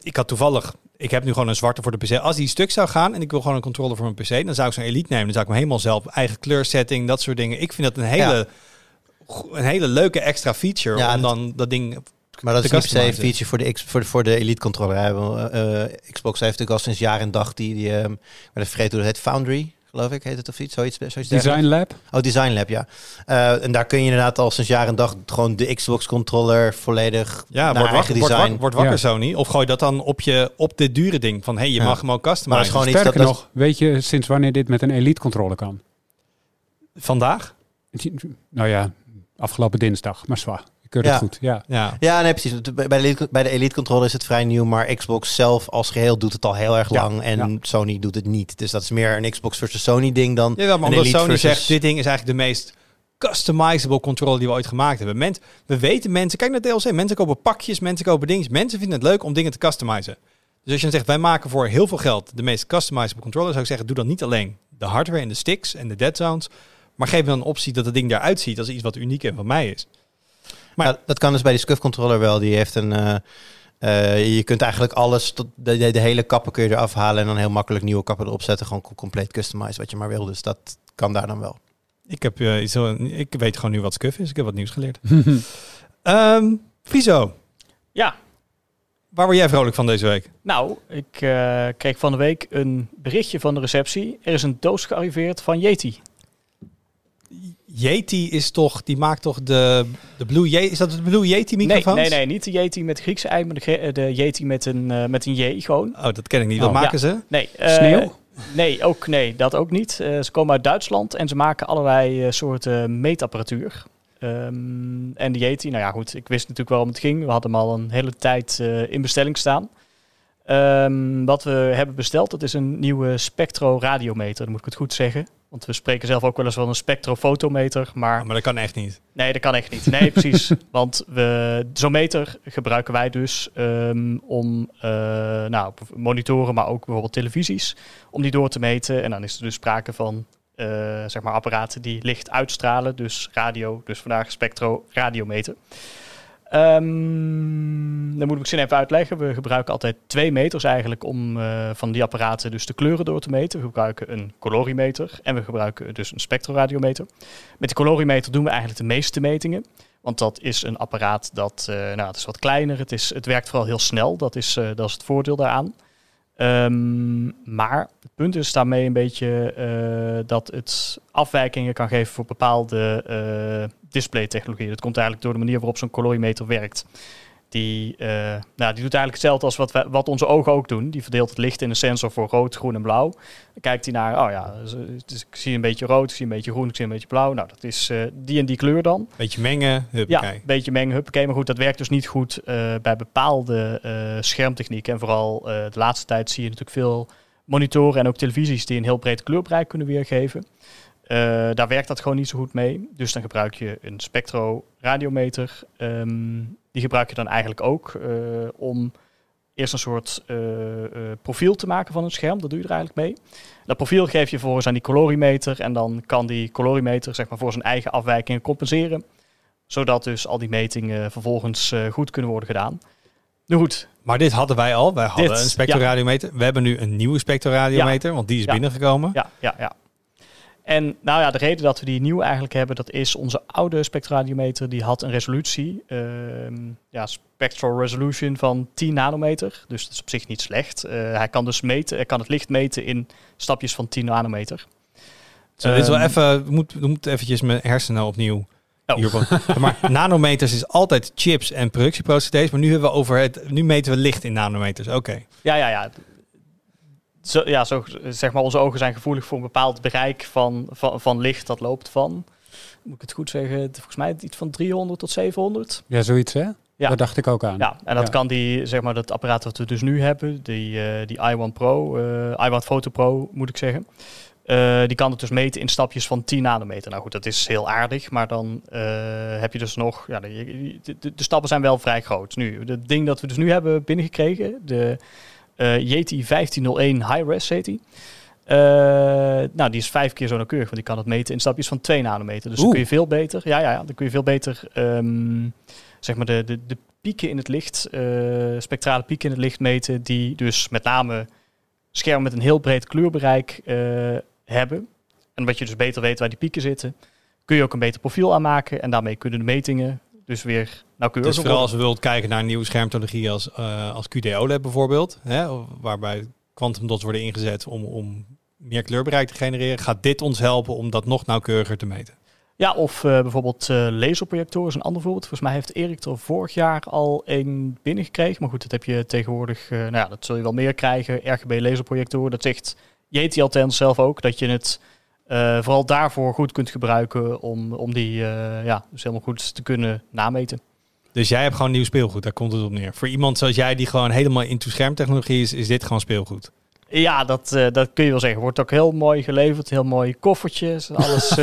S1: ik had toevallig ik heb nu gewoon een zwarte voor de PC. Als die stuk zou gaan en ik wil gewoon een controller voor mijn PC, dan zou ik zo'n Elite nemen. Dan zou ik hem helemaal zelf, eigen kleursetting, dat soort dingen. Ik vind dat een hele, een hele leuke extra feature ja, om dan dat ding
S2: maar dat is niet een feature voor de, X, voor de, voor de Elite controller. Uh, Xbox heeft natuurlijk al sinds jaar en dag die, die um, maar vergeten hoe het heet, Foundry geloof ik, heet het of iets, zoiets. zoiets
S3: Design Lab?
S2: Oh, Design Lab, ja. Uh, en daar kun je inderdaad al sinds jaar en dag gewoon de Xbox controller volledig
S1: ja, wordt wakker, design. Wordt, wakker, Sony. Of gooi dat dan op, je, op de dure ding van, hey, je mag hem ook customizen. Maar
S3: is gewoon iets dat, nog, weet je sinds wanneer dit met een Elite controller kan?
S1: Vandaag?
S3: Nou ja, afgelopen dinsdag, maar zwaar keur het goed. Ja,
S2: ja. ja nee, precies. Bij de, elite, bij de Elite Controller is het vrij nieuw, maar Xbox zelf als geheel doet het al heel erg lang en Sony doet het niet. Dus dat is meer een Xbox versus Sony ding dan.
S1: Ja, maar omdat Sony zegt, dit ding is eigenlijk de meest customizable controller die we ooit gemaakt hebben. Mens, we weten mensen, kijk naar DLC, mensen kopen pakjes, mensen kopen dingen. Mensen vinden het leuk om dingen te customizen. Dus als je dan zegt, wij maken voor heel veel geld de meest customizable controller, zou ik zeggen, doe dan niet alleen de hardware en de sticks en de dead zones, maar geef dan een optie dat het ding eruit ziet als iets wat uniek en van mij is.
S2: Maar dat kan dus bij die SCUF controller wel. Die heeft een. Uh, uh, je kunt eigenlijk alles, tot de, de, hele kappen kun je eraf halen en dan heel makkelijk nieuwe kappen erop zetten. Gewoon compleet customize wat je maar wil. Dus dat kan daar dan wel.
S1: Ik, heb, uh, zo, ik weet gewoon nu wat SCUF is. Ik heb wat nieuws geleerd. um, Friso.
S4: Ja.
S1: Waar word jij vrolijk van deze week?
S4: Nou, ik kreeg van de week een berichtje van de receptie. Er is een doos gearriveerd van Yeti.
S1: Yeti is toch, die maakt toch de, de Blue Yeti, is dat de Blue Yeti microfoons?
S4: Nee, nee, nee, niet de Yeti met Griekse ei, maar de, de Yeti met een, uh, met een J gewoon.
S1: Oh, dat ken ik niet. Wat oh. maken ze?
S4: Nee. Uh, Sneeuw? Nee, ook, nee, dat ook niet. Uh, ze komen uit Duitsland en ze maken allerlei soorten meetapparatuur. Um, en de Yeti, nou ja goed, ik wist natuurlijk wel om het ging. We hadden hem al een hele tijd in bestelling staan. Um, wat we hebben besteld, dat is een nieuwe Spectro radiometer, dan moet ik het goed zeggen. Want we spreken zelf ook wel eens van een spectrofotometer. Maar,
S1: maar dat kan echt niet.
S4: Nee, dat kan echt niet. Nee, precies. Want we, zo'n meter gebruiken wij dus um, om uh, nou, monitoren, maar ook bijvoorbeeld televisies, om die door te meten. En dan is er dus sprake van uh, zeg maar apparaten die licht uitstralen. Dus radio, dus vandaag spectro radiometer. Um, dan moet ik zin even uitleggen. We gebruiken altijd twee meters eigenlijk om uh, van die apparaten dus de kleuren door te meten. We gebruiken een colorimeter en we gebruiken dus een spectroradiometer. Met de colorimeter doen we eigenlijk de meeste metingen. Want dat is een apparaat dat, uh, nou, het is wat kleiner. Het, is, het werkt vooral heel snel. Dat is, uh, dat is het voordeel daaraan. Um, maar het punt is daarmee een beetje dat het afwijkingen kan geven voor bepaalde uh, displaytechnologieën. Dat komt eigenlijk door de manier waarop zo'n colorimeter werkt. Die, uh, nou, die doet eigenlijk hetzelfde als wat, wat onze ogen ook doen. Die verdeelt het licht in een sensor voor rood, groen en blauw. Dan kijkt hij naar, oh ja, dus ik zie een beetje rood, ik zie een beetje groen, ik zie een beetje blauw. Nou, dat is uh, die en die kleur dan.
S1: Beetje mengen, huppakee.
S4: Ja, beetje mengen, huppakee. Maar goed, dat werkt dus niet goed uh, bij bepaalde schermtechnieken. En vooral de laatste tijd zie je natuurlijk veel monitoren en ook televisies die een heel breed kleurbereik kunnen weergeven. Uh, daar werkt dat gewoon niet zo goed mee. Dus dan gebruik je een spectroradiometer. Um, die gebruik je dan eigenlijk ook uh, om eerst een soort uh, profiel te maken van een scherm. Dat doe je er eigenlijk mee. Dat profiel geef je vervolgens aan die colorimeter. En dan kan die colorimeter zeg maar, voor zijn eigen afwijkingen compenseren. Zodat dus al die metingen vervolgens goed kunnen worden gedaan. Nu goed.
S1: Maar dit hadden wij al. Wij hadden dit, een spectroradiometer. Ja. We hebben nu een nieuwe spectroradiometer, ja. want die is
S4: ja.
S1: binnengekomen.
S4: Ja, ja, ja. En nou ja, de reden dat we die nieuw eigenlijk hebben, dat is onze oude spectroradiometer, die had een resolutie, ehm, ja, spectral resolution van 10 nanometer. Dus dat is op zich niet slecht. Uh, hij kan dus meten, hij kan het licht meten in stapjes van 10 nanometer.
S1: Zo, dit is wel even, we moeten, we moeten eventjes mijn hersenen opnieuw Oh. maar nanometers is altijd chips en productieprocedures. Maar nu hebben we over het. Nu meten we licht in nanometers. Oké.
S4: Ja, ja, ja. Zo, ja, zo zeg maar, onze ogen zijn gevoelig voor een bepaald bereik van, van, van licht dat loopt van. Moet ik het goed zeggen? Volgens mij iets van 300 tot 700.
S3: Ja, zoiets hè? Ja. Dat dacht ik ook aan.
S4: Ja, en dat kan die, zeg maar, dat apparaat wat we dus nu hebben, die, uh, die i1 Pro, uh, i1 Photo Pro moet ik zeggen. Uh, die kan het dus meten in stapjes van 10 nanometer. Nou goed, dat is heel aardig, maar dan uh, heb je dus nog... Ja, de, de, de, stappen zijn wel vrij groot. Nu, het ding dat we dus nu hebben binnengekregen, de Yeti 1501 High-Res heet die. nou, die is vijf keer zo nauwkeurig, want die kan het meten in stapjes van 2 nanometer. Dus dan kun je veel beter... Ja, ja, ja dan kun je veel beter... Um, zeg maar de, de, de pieken in het licht, spectrale pieken in het licht meten, die dus met name schermen met een heel breed kleurbereik hebben. En wat je dus beter weet waar die pieken zitten, kun je ook een beter profiel aanmaken. En daarmee kunnen de metingen dus weer nauwkeurig
S1: Dus vooral als we wilt kijken naar een nieuwe schermtechnologie als, uh, als QD-OLED bijvoorbeeld, hè, waarbij quantum dots worden ingezet om, om meer kleurbereik te genereren, gaat dit ons helpen om dat nog nauwkeuriger te meten.
S4: Ja, of uh, bijvoorbeeld uh, laserprojectoren is een ander voorbeeld. Volgens mij heeft Erik er vorig jaar al een binnengekregen. Maar goed, dat heb je tegenwoordig, uh, nou ja, dat zul je wel meer krijgen. RGB laserprojectoren, dat zegt Yeti althans zelf ook, dat je het uh, vooral daarvoor goed kunt gebruiken om, om die uh, ja, dus helemaal goed te kunnen nameten.
S1: Dus jij hebt gewoon nieuw speelgoed, daar komt het op neer. Voor iemand zoals jij die gewoon helemaal into schermtechnologie is, is dit gewoon speelgoed.
S4: Ja, dat, uh, dat kun je wel zeggen. Wordt ook heel mooi geleverd. Heel mooi koffertjes. Alles.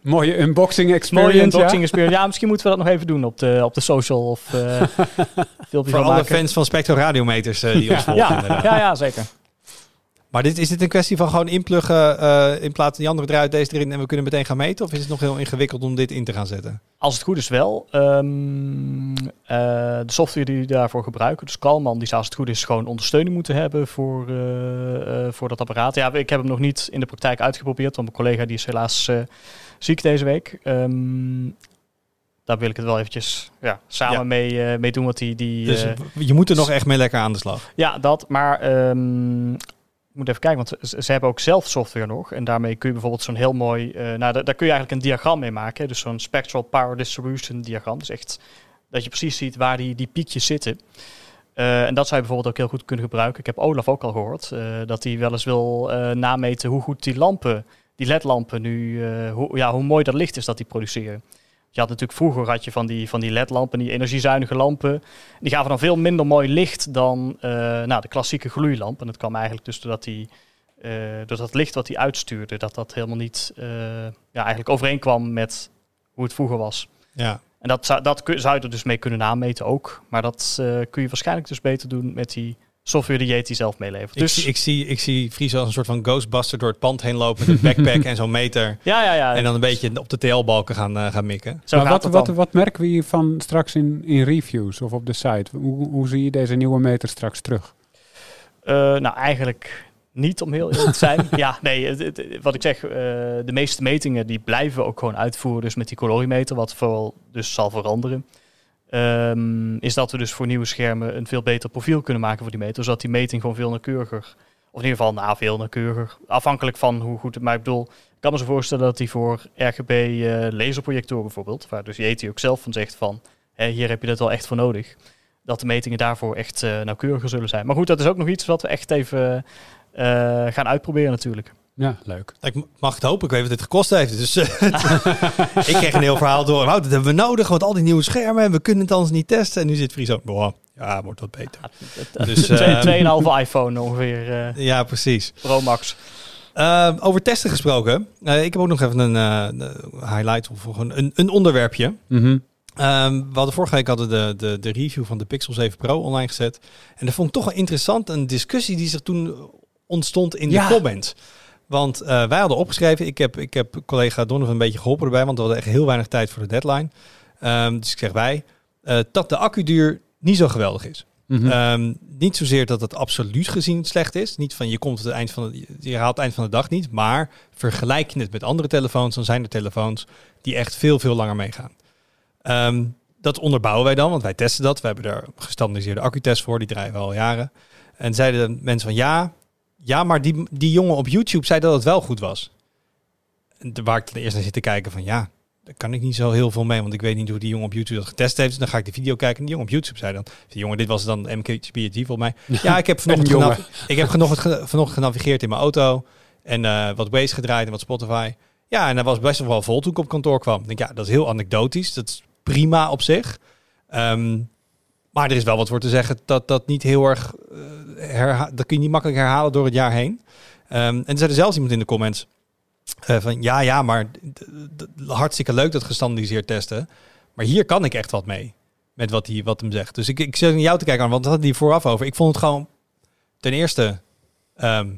S3: Mooie unboxing experience.
S4: Mooie unboxing experience. Ja, misschien moeten we dat nog even doen op de, op de social. Of, uh,
S1: Voor alle maken. fans van Spectro Radiometers uh, die ons volgen.
S4: Ja, ja, ja, zeker.
S1: Maar dit, is dit een kwestie van gewoon inpluggen uh, in plaats van die andere eruit, deze erin en we kunnen meteen gaan meten? Of is het nog heel ingewikkeld om dit in te gaan zetten?
S4: Als het goed is wel. Um, uh, de software die we daarvoor gebruiken, dus Kalman, die zou als het goed is gewoon ondersteuning moeten hebben voor, uh, voor dat apparaat. Ja, ik heb hem nog niet in de praktijk uitgeprobeerd, want mijn collega die is helaas ziek deze week. Um, daar wil ik het wel eventjes ja, samen ja. Mee, mee doen. wat die, die,
S1: dus je moet er nog echt mee lekker aan de slag.
S4: Ja, dat. Maar um, moet even kijken, want ze, hebben ook zelf software nog. En daarmee kun je bijvoorbeeld zo'n heel mooi... Uh, nou, daar, kun je eigenlijk een diagram mee maken. Dus zo'n spectral power distribution diagram. Dus echt dat je precies ziet waar die, die piekjes zitten. Uh, en dat zou je bijvoorbeeld ook heel goed kunnen gebruiken. Ik heb Olaf ook al gehoord uh, dat hij wel eens wil nameten hoe goed die lampen, die ledlampen nu, ja, hoe mooi dat licht is dat die produceren. Je had natuurlijk vroeger had je van die, van die ledlampen, die energiezuinige lampen. Die gaven dan veel minder mooi licht dan uh, nou, de klassieke gloeilamp. En dat kwam eigenlijk dus doordat die, uh, door dat licht wat hij uitstuurde, dat dat helemaal niet uh, ja, eigenlijk overeenkwam met hoe het vroeger was.
S1: Ja.
S4: En dat, zou, dat zou je er dus mee kunnen nameten ook. Maar dat kun je waarschijnlijk dus beter doen met die software die Yeti zelf meelevert.
S1: Dus ik, ik, zie, ik zie Fries als een soort van Ghostbuster door het pand heen lopen met een backpack en zo'n meter.
S4: Ja, ja, ja.
S1: En dan een beetje op de TL-balken gaan, uh, gaan mikken.
S3: Zo maar wat, wat, wat merken we hiervan straks in, in reviews of op de site? Hoe, hoe zie je deze nieuwe meter straks terug?
S4: Uh, nou, eigenlijk niet om heel eerlijk te zijn. ja, nee, het, het, wat ik zeg, uh, de meeste metingen die blijven we ook gewoon uitvoeren. Dus met die colorimeter, wat vooral dus zal veranderen. Um, is dat we dus voor nieuwe schermen een veel beter profiel kunnen maken voor die meter. Zodat die meting gewoon veel nauwkeuriger, of in ieder geval nou, veel nauwkeuriger, afhankelijk van hoe goed het ik bedoel. Ik kan me zo voorstellen dat die voor RGB uh, laserprojectoren bijvoorbeeld, waar dus Yeti ook zelf van zegt van, hier heb je dat wel echt voor nodig. Dat de metingen daarvoor echt uh, nauwkeuriger zullen zijn. Maar goed, dat is ook nog iets wat we echt even uh, gaan uitproberen natuurlijk.
S3: Ja, leuk.
S1: Ik mag het hopen. Ik weet wat dit gekost heeft. Dus ik kreeg een heel verhaal door. Nou, dat hebben we nodig, want al die nieuwe schermen en we kunnen het anders niet testen. En nu zit Friso. Boah, ja, wordt wat beter.
S4: Ja, dus, uh, 2,5 iPhone ongeveer. Uh,
S1: ja, precies.
S4: Pro Max.
S1: Uh, over testen gesproken. Uh, ik heb ook nog even een uh, highlight of een, een onderwerpje.
S3: Mm -hmm.
S1: um, we hadden vorige week hadden de, de, de review van de Pixel 7 Pro online gezet. En dat vond ik toch wel interessant. Een discussie die zich toen ontstond in ja. de comments. Want uh, wij hadden opgeschreven, ik heb, ik heb collega Donovan een beetje geholpen erbij, want we hadden echt heel weinig tijd voor de deadline. Um, dus ik zeg wij, uh, dat de accuduur niet zo geweldig is.
S3: Mhm.
S1: Ehm, niet zozeer dat het absoluut gezien slecht is. Niet van je komt het eind van de, je haalt het eind van de dag niet. Maar vergelijk je het met andere telefoons, dan zijn er telefoons die echt veel, veel langer meegaan. Ehm, dat onderbouwen wij dan, want wij testen dat. We hebben er gestandardiseerde accutest voor, die draaien we al jaren. En zeiden de mensen van ja, ja, maar die, die jongen op YouTube zei dat het wel goed was. Waar ik ten eerste naar zit te kijken van ja, daar kan ik niet zo heel veel mee, want ik weet niet hoe die jongen op YouTube dat getest heeft. Dus dan ga ik de video kijken en die jongen op YouTube zei dan, jongen, dit was dan MKBHD volgens mij. Ja, ik heb vanochtend, ik heb vanochtend, vanochtend genavigeerd in mijn auto en eh, wat Waze gedraaid en wat Spotify. Ja, en dat was best wel vol toen ik op kantoor kwam. Ik denk, ja, dat is heel anekdotisch. Dat is prima op zich. Ehm, maar er is wel wat voor te zeggen dat dat niet heel erg... eh, herha- dat kun je niet makkelijk herhalen door het jaar heen. Ehm, en er zei er zelfs iemand in de comments eh, van... Ja, ja, maar d- d- hartstikke leuk dat gestandardiseerd testen. Maar hier kan ik echt wat mee. Met wat, hij, wat hem zegt. Dus ik, ik zit naar jou te kijken, want dat had hij vooraf over. Ik vond het gewoon ten eerste ehm,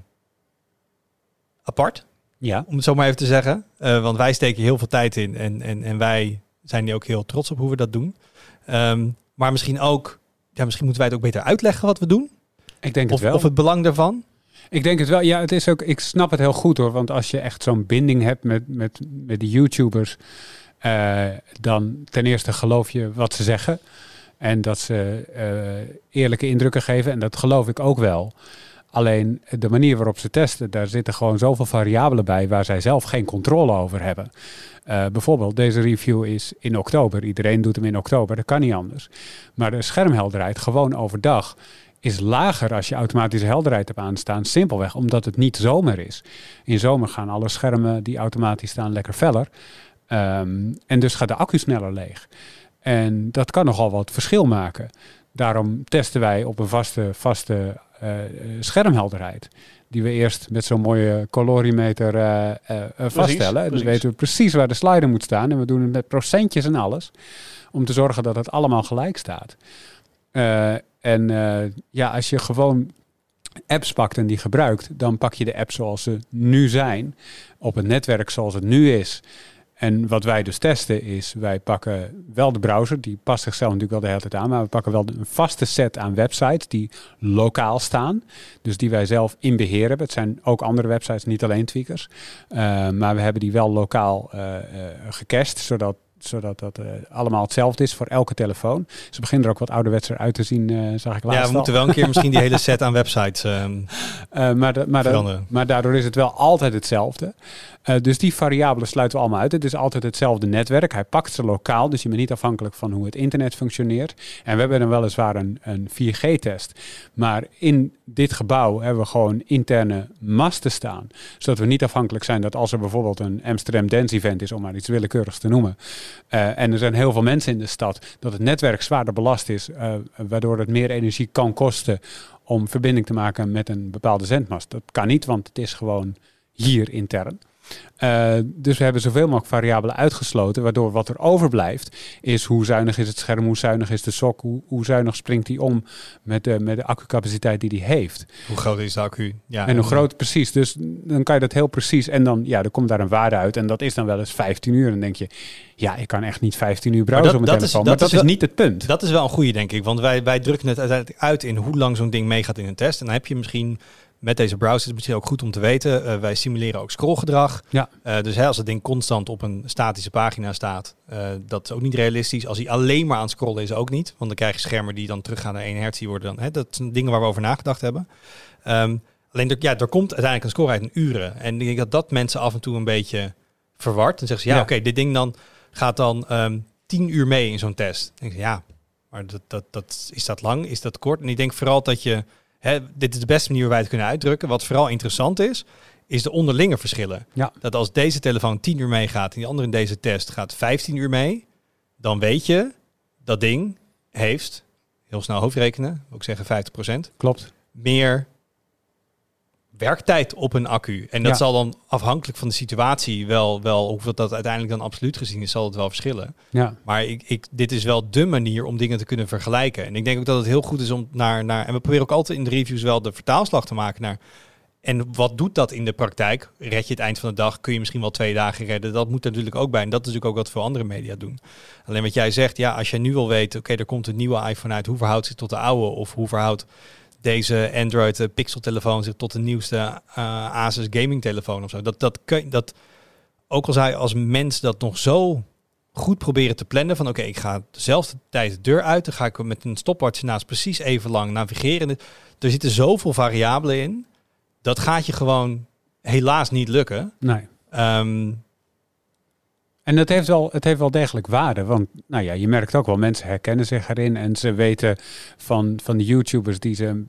S1: apart
S3: Ja.
S1: om het zo maar even te zeggen. Eh, want wij steken heel veel tijd in en, en, en wij zijn hier ook heel trots op hoe we dat doen. Ehm, maar misschien ook, ja, misschien moeten wij het ook beter uitleggen wat we doen.
S3: Ik denk het
S1: Of,
S3: wel.
S1: of het belang daarvan.
S3: Ik denk het wel. Ja, het is ook. Ik snap het heel goed hoor. Want als je echt zo'n binding hebt met, met, met die YouTubers, eh, dan ten eerste geloof je wat ze zeggen. En dat ze eh, eerlijke indrukken geven. En dat geloof ik ook wel. Alleen de manier waarop ze testen, daar zitten gewoon zoveel variabelen bij waar zij zelf geen controle over hebben. Eh, bijvoorbeeld, deze review is in oktober. Iedereen doet hem in oktober, dat kan niet anders. Maar de schermhelderheid, gewoon overdag, is lager als je automatische helderheid hebt aanstaan. Simpelweg omdat het niet zomer is. In zomer gaan alle schermen die automatisch staan lekker feller. Ehm, en dus gaat de accu sneller leeg. En dat kan nogal wat verschil maken. Daarom testen wij op een vaste, vaste eh, eh, schermhelderheid. Die we eerst met zo'n mooie colorimeter eh, eh, eh, vaststellen. En dan
S4: precies.
S3: weten we precies waar de slider moet staan. En we doen het met procentjes en alles. Om te zorgen dat het allemaal gelijk staat. Eh, en eh, ja, als je gewoon apps pakt en die gebruikt, dan pak je de apps zoals ze nu zijn. Op het netwerk zoals het nu is. En wat wij dus testen is, wij pakken wel de browser, die past zichzelf natuurlijk wel de hele tijd aan, maar we pakken wel een vaste set aan websites die lokaal staan. Dus die wij zelf in beheer hebben. Het zijn ook andere websites, niet alleen tweakers. Uh, maar we hebben die wel lokaal uh, gecached, zodat zodat dat uh, allemaal hetzelfde is voor elke telefoon. Ze beginnen er ook wat ouderwetser uit te zien, uh, zag ik laatst
S1: Ja, we moeten wel een keer misschien die hele set aan websites
S3: uh, maar, maar, maar daardoor is het wel altijd hetzelfde. Uh, dus die variabelen sluiten we allemaal uit. Het is altijd hetzelfde netwerk. Hij pakt ze lokaal, dus je bent niet afhankelijk van hoe het internet functioneert. En we hebben dan weliswaar een, een 4G-test. Maar in dit gebouw hebben we gewoon interne masten staan. Zodat we niet afhankelijk zijn dat als er bijvoorbeeld een Amsterdam Dance Event is, om maar iets willekeurigs te noemen. Uh, en er zijn heel veel mensen in de stad, dat het netwerk zwaarder belast is, uh, waardoor het meer energie kan kosten om verbinding te maken met een bepaalde zendmast. Dat kan niet, want het is gewoon hier intern. Uh, dus we hebben zoveel mogelijk variabelen uitgesloten, waardoor wat er overblijft is hoe zuinig is het scherm, hoe zuinig is de sok, hoe, hoe zuinig springt hij om met de, met de accucapaciteit die hij heeft.
S1: Hoe groot is de accu?
S3: Ja, en hoe groot, precies. Dus dan kan je dat heel precies en dan, ja, er komt daar een waarde uit en dat is dan wel eens 15 uur. En dan denk je, ja, ik kan echt niet 15 uur browsen
S1: dat,
S3: op mijn
S1: dat
S3: telefoon. Maar dat
S1: is,
S3: is, niet het punt.
S1: Dat is wel een goede, denk ik. Want wij, wij drukken het uiteindelijk uit in hoe lang zo'n ding meegaat in een test. En dan heb je misschien met deze browser is het misschien ook goed om te weten. Uh, wij simuleren ook scrollgedrag.
S3: Ja.
S1: Uh, dus hè, als het ding constant op een statische pagina staat, uh, dat is ook niet realistisch. Als hij alleen maar aan het scrollen is, ook niet. Want dan krijg je schermen die dan teruggaan naar 1 hertz. Die worden dan, hè, dat zijn dingen waar we over nagedacht hebben. Um, alleen, er, ja, er komt uiteindelijk een score uit in uren. En ik denk dat dat mensen af en toe een beetje verward. En zeggen ze, ja, ja. oké, okay, dit ding dan gaat dan um, 10 uur mee in zo'n test. Dan denk ik, ja, maar dat, dat, dat, is dat lang? Is dat kort? En ik denk vooral dat je... Hè, dit is de beste manier waar wij het kunnen uitdrukken. Wat vooral interessant is, is de onderlinge verschillen.
S3: Ja.
S1: Dat als deze telefoon 10 uur meegaat en die andere in deze test gaat 15 uur mee, dan weet je dat ding heeft, heel snel hoofdrekenen, ook zeggen 50%,
S3: klopt,
S1: meer werktijd op een accu. En dat
S3: Ja.
S1: zal dan afhankelijk van de situatie wel, wel hoeveel dat uiteindelijk dan absoluut gezien is, zal het wel verschillen.
S3: ja.
S1: Maar ik, ik, dit is wel de manier om dingen te kunnen vergelijken. En ik denk ook dat het heel goed is om naar, naar... En we proberen ook altijd in de reviews wel de vertaalslag te maken naar... En wat doet dat in de praktijk? Red je het eind van de dag? Kun je misschien wel twee dagen redden? Dat moet er natuurlijk ook bij. En dat is natuurlijk ook wat veel andere media doen. Alleen wat jij zegt, ja, als je nu wil weten, oké, er komt een nieuwe iPhone uit. Hoe verhoudt zich tot de oude? Of hoe verhoudt deze Android uh, Pixel telefoon zich tot de nieuwste uh, Asus gaming telefoon of zo? Dat, dat, kun, dat, ook al zij als mens dat nog zo goed proberen te plannen van oké, ik ga dezelfde tijd de deur uit. Dan ga ik met een stopwatch naast precies even lang navigeren. Er zitten zoveel variabelen in dat gaat je gewoon helaas niet lukken.
S3: Nee.
S1: Um,
S3: en het heeft, wel, het heeft wel degelijk waarde. Want nou ja, je merkt ook wel, mensen herkennen zich erin. En ze weten van, van de YouTubers die ze,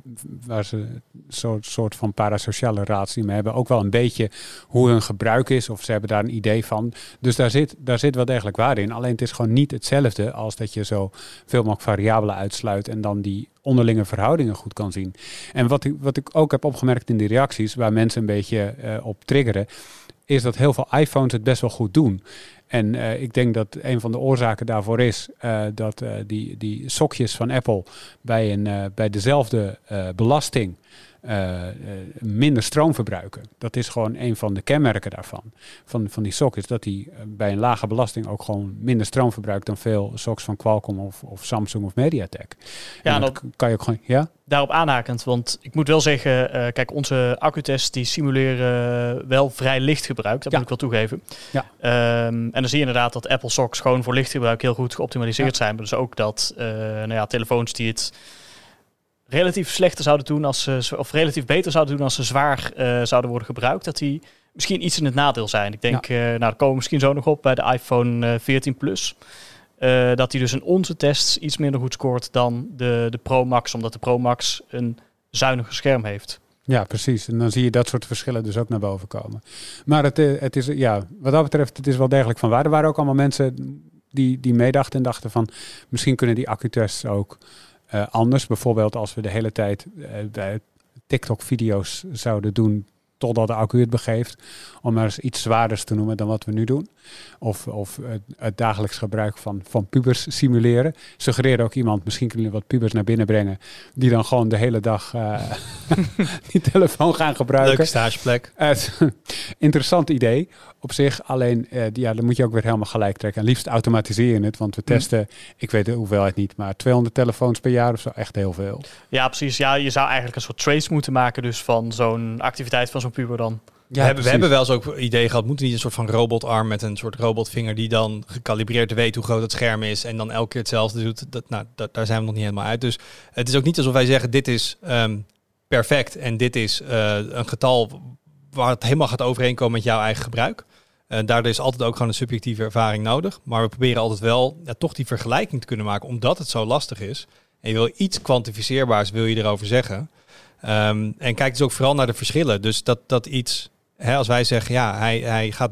S3: waar ze een soort, soort van parasociale relatie mee hebben, ook wel een beetje hoe hun gebruik is. Of ze hebben daar een idee van. Dus daar zit, daar zit wel degelijk waarde in. Alleen het is gewoon niet hetzelfde als dat je zo veel mogelijk variabelen uitsluit en dan die onderlinge verhoudingen goed kan zien. En wat ik, wat ik ook heb opgemerkt in die reacties, waar mensen een beetje uh, op triggeren, is dat heel veel iPhones het best wel goed doen. En uh, ik denk dat een van de oorzaken daarvoor is uh, dat uh, die, die sokjes van Apple bij, een, bij dezelfde belasting uh, minder stroom verbruiken. Dat is gewoon een van de kenmerken daarvan. Van, van die sockets, dat die eh, bij een lage belasting ook gewoon minder stroom verbruikt dan veel socks van Qualcomm of, of Samsung of MediaTek.
S4: Ja, en dat
S3: kan je ook gewoon, ja?
S4: Daarop aanhakend, want ik moet wel zeggen, uh, kijk, onze accutests die simuleren wel vrij licht gebruik, dat ja. moet ik wel toegeven.
S3: Ja.
S4: Um, en dan zie je inderdaad dat Apple socks gewoon voor lichtgebruik heel goed geoptimaliseerd ja. zijn. Maar dus ook dat uh, nou ja, telefoons die het relatief slechter zouden doen als ze, of relatief beter zouden doen als ze zwaar uh, zouden worden gebruikt, dat die misschien iets in het nadeel zijn. Ik denk, ja. uh, nou, daar komen we misschien zo nog op bij de iPhone uh, 14 Plus. Uh, dat die dus in onze tests iets minder goed scoort dan de, de Pro Max, omdat de Pro Max een zuiniger scherm heeft.
S3: Ja, precies. En dan zie je dat soort verschillen dus ook naar boven komen. Maar het, het is, ja, wat dat betreft, het is wel degelijk van waar. Er waren ook allemaal mensen die, die meedachten en dachten van, misschien kunnen die accutests ook uh, anders. Bijvoorbeeld als we de hele tijd uh, TikTok-video's zouden doen totdat de accu het begeeft. Om maar eens iets zwaarders te noemen dan wat we nu doen. Of, of het, het dagelijks gebruik van, van pubers simuleren. Suggereerde ook iemand, misschien kunnen jullie wat pubers naar binnen brengen. Die dan gewoon de hele dag uh, die telefoon gaan gebruiken.
S1: Leuke stageplek.
S3: Uh, interessant idee op zich. Alleen, uh, ja, dan moet je ook weer helemaal gelijk trekken. En liefst automatiseren het. Want we testen, mm. ik weet de hoeveelheid niet, maar 200 telefoons per jaar of zo. Echt heel veel.
S4: Ja, precies. Ja, je zou eigenlijk een soort trace moeten maken. Dus van zo'n activiteit van zo'n puber dan.
S1: We, hebben, we hebben wel eens ook idee gehad, moeten niet een soort van robotarm met een soort robotvinger die dan gecalibreerd weet hoe groot het scherm is en dan elke keer hetzelfde doet. Dat, nou, dat, daar zijn we nog niet helemaal uit. Dus het is ook niet alsof wij zeggen dit is um, perfect en dit is uh, een getal waar het helemaal gaat overeenkomen met jouw eigen gebruik. Uh, daardoor is altijd ook gewoon een subjectieve ervaring nodig. Maar we proberen altijd wel ja, toch die vergelijking te kunnen maken, omdat het zo lastig is. En je wil iets kwantificeerbaars wil je erover zeggen. Um, en kijk dus ook vooral naar de verschillen. Dus dat, dat iets Hè, als wij zeggen, ja, hij, hij gaat,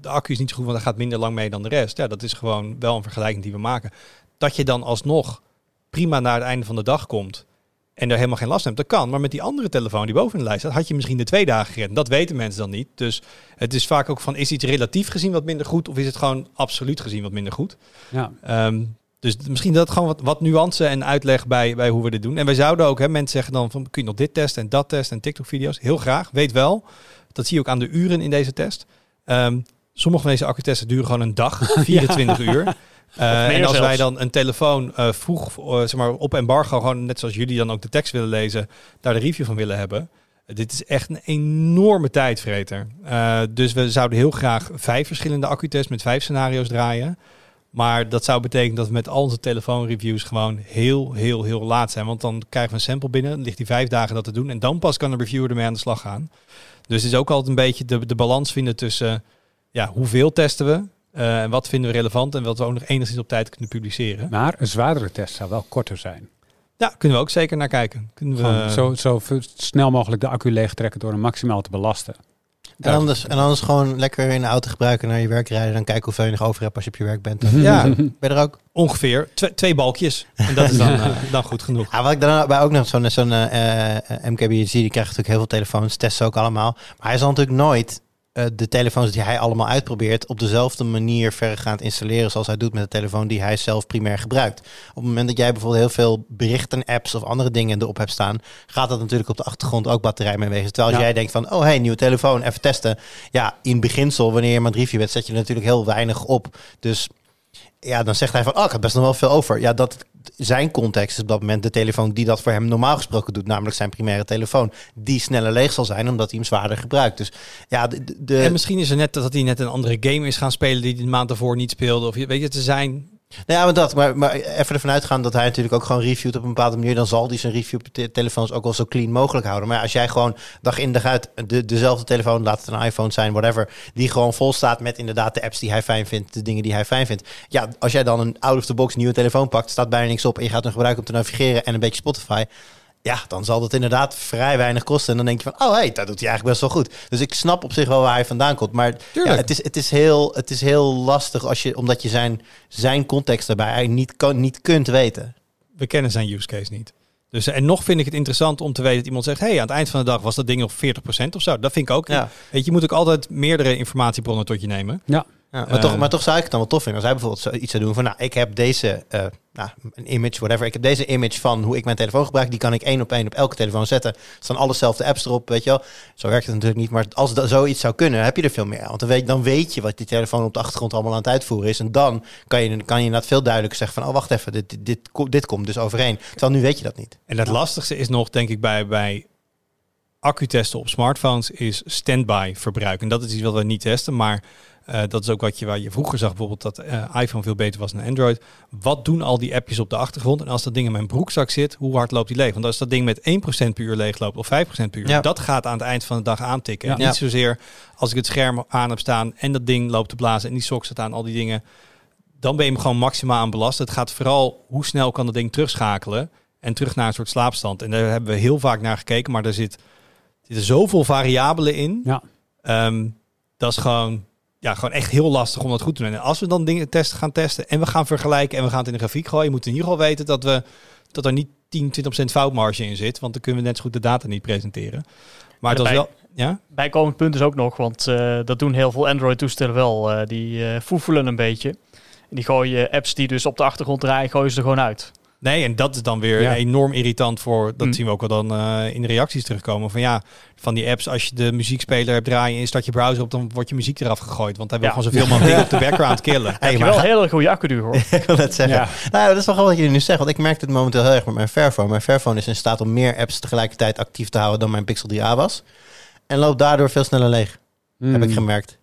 S1: de accu is niet zo goed, want hij gaat minder lang mee dan de rest. Ja, dat is gewoon wel een vergelijking die we maken. Dat je dan alsnog prima naar het einde van de dag komt en er helemaal geen last hebt, dat kan. Maar met die andere telefoon die boven de lijst staat, had je misschien de twee dagen gereden. Dat weten mensen dan niet. Dus het is vaak ook van, is iets relatief gezien wat minder goed of is het gewoon absoluut gezien wat minder goed?
S3: Ja.
S1: Um, dus misschien dat gewoon wat, wat nuance en uitleg bij, bij hoe we dit doen. En wij zouden ook, hè, mensen zeggen dan van, kun je nog dit testen en dat testen en TikTok-video's. Heel graag, weet wel. Dat zie je ook aan de uren in deze test. Um, sommige van deze accutesten duren gewoon een dag, 24 ja. uur. Uh, en als zelfs. wij dan een telefoon uh, vroeg, uh, zeg maar op embargo, gewoon net zoals jullie dan ook de tekst willen lezen, daar de review van willen hebben. dit is echt een enorme tijdvreter. dus we zouden heel graag vijf verschillende accutests met vijf scenario's draaien. Maar dat zou betekenen dat we met al onze telefoonreviews gewoon heel, heel, heel laat zijn. Want dan krijgen we een sample binnen, dan ligt die vijf dagen dat te doen. En dan pas kan de reviewer ermee aan de slag gaan. Dus het is ook altijd een beetje de, de balans vinden tussen ja, hoeveel testen we uh, en wat vinden we relevant en wat we ook nog enigszins op tijd kunnen publiceren.
S3: Maar een zwaardere test zou wel korter zijn.
S1: Ja, kunnen we ook zeker naar kijken. Kunnen we...
S3: zo, zo snel mogelijk de accu leeg trekken door hem maximaal te belasten.
S2: En anders, en anders gewoon lekker in de auto gebruiken naar je werk rijden. Dan kijken hoeveel je nog over hebt als je op je werk bent.
S1: Ja,
S2: ben je er ook?
S1: Ongeveer twee, twee balkjes. En dat is dan, uh, dan goed genoeg.
S2: Ja, wat ik dan bij ook nog zo'n zo'n uh, MKBHD, die krijgt natuurlijk heel veel telefoons, testen ook allemaal. Maar hij zal natuurlijk nooit eh, de telefoons die hij allemaal uitprobeert op dezelfde manier verregaand installeren zoals hij doet met de telefoon die hij zelf primair gebruikt. Op het moment dat jij bijvoorbeeld heel veel berichten, apps of andere dingen erop hebt staan, gaat dat natuurlijk op de achtergrond ook batterij mee wezen. Terwijl als
S3: Ja.
S2: jij denkt van, oh hey, nieuwe telefoon, even testen. Ja, in beginsel, wanneer je maar een review bent, zet je er natuurlijk heel weinig op. Dus ja, dan zegt hij van, oh, ik heb best nog wel veel over. Ja, dat zijn context is op dat moment de telefoon die dat voor hem normaal gesproken doet, namelijk zijn primaire telefoon, die sneller leeg zal zijn omdat hij hem zwaarder gebruikt. Dus ja, de, de-
S1: En misschien is er net dat hij net een andere game is gaan spelen die hij de maand daarvoor niet speelde. Of weet je, te zijn.
S2: Nou ja, maar dat. Maar, maar even ervan uitgaan dat hij natuurlijk ook gewoon reviewt op een bepaalde manier. Dan zal hij zijn review-telefoons ook wel zo clean mogelijk houden. Maar als jij gewoon dag in dag uit de, dezelfde telefoon, laat het een iPhone zijn, whatever. Die gewoon vol staat met inderdaad de apps die hij fijn vindt, de dingen die hij fijn vindt. Ja, als jij dan een out-of-the-box nieuwe telefoon pakt, staat bijna niks op. En je gaat hem gebruiken om te navigeren en een beetje Spotify. Ja, dan zal dat inderdaad vrij weinig kosten. En dan denk je van, oh hey, dat doet hij eigenlijk best wel goed. Dus ik snap op zich wel waar hij vandaan komt. Maar ja, het, is, het, is heel, het is heel lastig als je, omdat je zijn, zijn context daarbij eigenlijk niet, kan, niet kunt weten.
S1: We kennen zijn use case niet. Dus, en nog vind ik het interessant om te weten dat iemand zegt: hey, aan het eind van de dag was dat ding nog 40% of zo. Dat vind ik ook.
S2: Ja.
S1: Weet je, je moet ook altijd meerdere informatiebronnen tot je nemen.
S3: Ja.
S2: Ja, maar, toch, maar toch zou ik het dan wel tof vinden. Als hij bijvoorbeeld iets zou doen van, nou, ik heb deze, eh, nou, een image, whatever. Ik heb deze image van hoe ik mijn telefoon gebruik. Die kan ik één op één op elke telefoon zetten. Er staan alle dezelfde apps erop, weet je wel. Zo werkt het natuurlijk niet. Maar als dat zoiets zou kunnen, heb je er veel meer aan. Want dan weet, dan weet je wat die telefoon op de achtergrond allemaal aan het uitvoeren is. En dan kan je, kan je inderdaad veel duidelijker zeggen van, oh, wacht even, dit, dit, dit komt dus overeen. Terwijl nu weet je dat niet.
S1: En het lastigste is nog, denk ik, bij, bij accu-testen op smartphones is standby verbruik. En dat is iets wat we niet testen, maar eh, dat is ook wat je, waar je vroeger zag, bijvoorbeeld dat eh, iPhone veel beter was dan Android. Wat doen al die appjes op de achtergrond? En als dat ding in mijn broekzak zit, hoe hard loopt die leeg? Want als dat ding met 1% per uur leeg loopt of 5% per uur,
S2: Ja.
S1: dat gaat aan het eind van de dag aantikken. En niet zozeer als ik het scherm aan heb staan en dat ding loopt te blazen en die sok staat aan, al die dingen. Dan ben je hem gewoon maximaal aan belast. Het gaat vooral hoe snel kan dat ding terugschakelen en terug naar een soort slaapstand. En daar hebben we heel vaak naar gekeken, maar er zit, zitten zoveel variabelen in.
S3: Ja.
S1: Ehm, dat is gewoon, ja, gewoon echt heel lastig om dat goed te doen. En als we dan dingen testen, gaan testen en we gaan vergelijken en we gaan het in de grafiek gooien, je moet in ieder geval weten dat, we, dat er niet 10, 20% foutmarge in zit, want dan kunnen we net zo goed de data niet presenteren. Maar het was
S4: Daarbij-
S1: wel, ja?
S4: Bijkomend punt is ook nog, want eh, dat doen heel veel Android-toestellen wel. eh, die eh foefelen een beetje. En die gooien apps die dus op de achtergrond draaien, gooien ze er gewoon uit.
S1: Nee, en dat is dan weer
S3: Ja.
S1: enorm irritant voor. Dat
S4: Mm.
S1: zien we ook wel dan eh, in de reacties terugkomen. Van ja, van die apps, als je de muziekspeler hebt draaien en je start je browser op, dan wordt je muziek eraf gegooid. Want hij wil
S4: Ja.
S1: gewoon zoveel mogelijk dingen op de background killen.
S2: Hey,
S4: Heb je
S2: maar
S4: wel een hele goede accuduur hoor.
S2: ik wil net zeggen.
S3: Ja.
S2: Nou, dat is wel grappig wat jullie nu zeggen. Want ik merk het momenteel heel erg met mijn Fairphone. Mijn Fairphone is in staat om meer apps tegelijkertijd actief te houden dan mijn Pixel 3a was. En loopt daardoor veel sneller leeg. Heb
S3: Mm.
S2: ik gemerkt.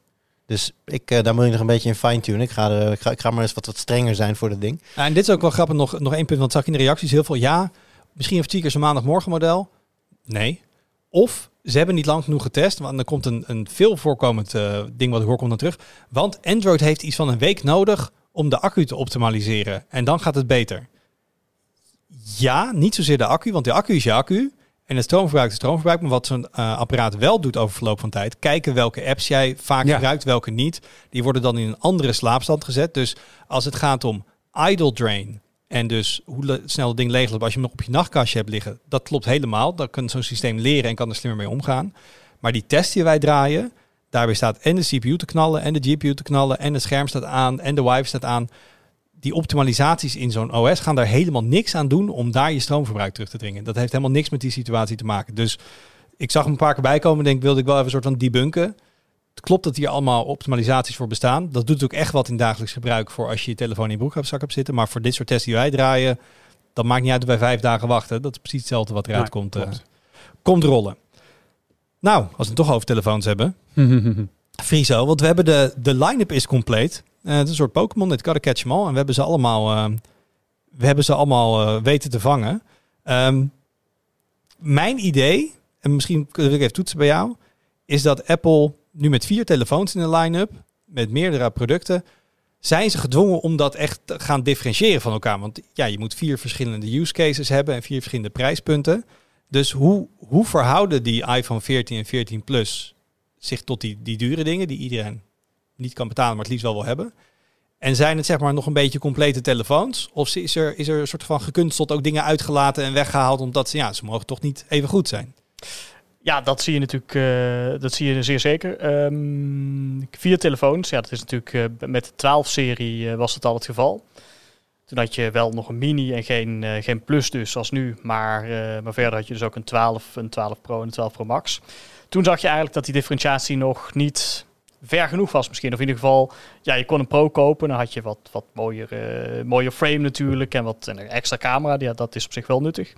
S2: Dus ik, eh, daar moet je nog een beetje in fine-tunen. Ik ga, ik, ga, maar eens wat, wat strenger zijn voor dat ding.
S1: En dit is ook wel grappig, nog, nog één punt, want zag ik in de reacties heel veel. Ja, misschien heeft Cheekers een maandagmorgen model. Nee. Of ze hebben niet lang genoeg getest, want er komt een, een veel voorkomend eh, ding wat ik hoor komt dan terug. Want Android heeft iets van een week nodig om de accu te optimaliseren. En dan gaat het beter. Ja, niet zozeer de accu, want de accu is je accu. En het stroomverbruik is stroomverbruik. Maar wat zo'n eh, apparaat wel doet over verloop van tijd, kijken welke apps jij vaak
S3: Ja.
S1: gebruikt, welke niet. Die worden dan in een andere slaapstand gezet. Dus als het gaat om idle drain en dus hoe snel het ding leegloopt als je hem nog op je nachtkastje hebt liggen, dat klopt helemaal. Dan kan zo'n systeem leren en kan er slimmer mee omgaan. Maar die test die wij draaien, daarbij staat en de CPU te knallen en de GPU te knallen en het scherm staat aan en de wifi staat aan. Die optimalisaties in zo'n OS gaan daar helemaal niks aan doen om daar je stroomverbruik terug te dringen. Dat heeft helemaal niks met die situatie te maken. Dus ik zag hem een paar keer bijkomen en denk, wilde ik wel even een soort van debunken. Het klopt dat hier allemaal optimalisaties voor bestaan. Dat doet ook echt wat in dagelijks gebruik voor als je je telefoon in je broekzak hebt zitten. Maar voor dit soort tests die wij draaien, dat maakt niet uit dat wij vijf dagen wachten. Dat is precies hetzelfde wat eruit komt,
S3: klopt.
S1: komt rollen. Nou, als we het toch over telefoons hebben. Friso, want we hebben de, de line-up is compleet. Eh, het is een soort Pokémon, het gotta catch 'em. En we hebben ze allemaal, eh, we hebben ze allemaal eh, weten te vangen. Ehm, mijn idee, en misschien wil ik even toetsen bij jou, is dat Apple nu met vier telefoons in de line-up, met meerdere producten, zijn ze gedwongen om dat echt te gaan differentiëren van elkaar. Want ja, je moet vier verschillende use cases hebben en vier verschillende prijspunten. Dus hoe, hoe verhouden die iPhone 14 en 14 Plus zich tot die, die dure dingen die iedereen niet kan betalen, maar het liefst wel wil hebben? En zijn het zeg maar nog een beetje complete telefoons? Of is er, is er een soort van gekunsteld ook dingen uitgelaten en weggehaald omdat ze, ja, ze mogen toch niet even goed zijn?
S4: Ja, dat zie je natuurlijk uh, dat zie je zeer zeker. Um, vier telefoons, ja, dat is natuurlijk uh, met de 12-serie uh, was het al het geval. Toen had je wel nog een mini en geen, geen plus dus, zoals nu. Maar, maar verder had je dus ook een 12, een 12 Pro en een 12 Pro Max. Toen zag je eigenlijk dat die differentiatie nog niet ver genoeg was misschien. Of in ieder geval, ja, je kon een Pro kopen. Dan had je wat, wat mooier, mooier frame natuurlijk en wat een extra camera. Ja, dat is op zich wel nuttig.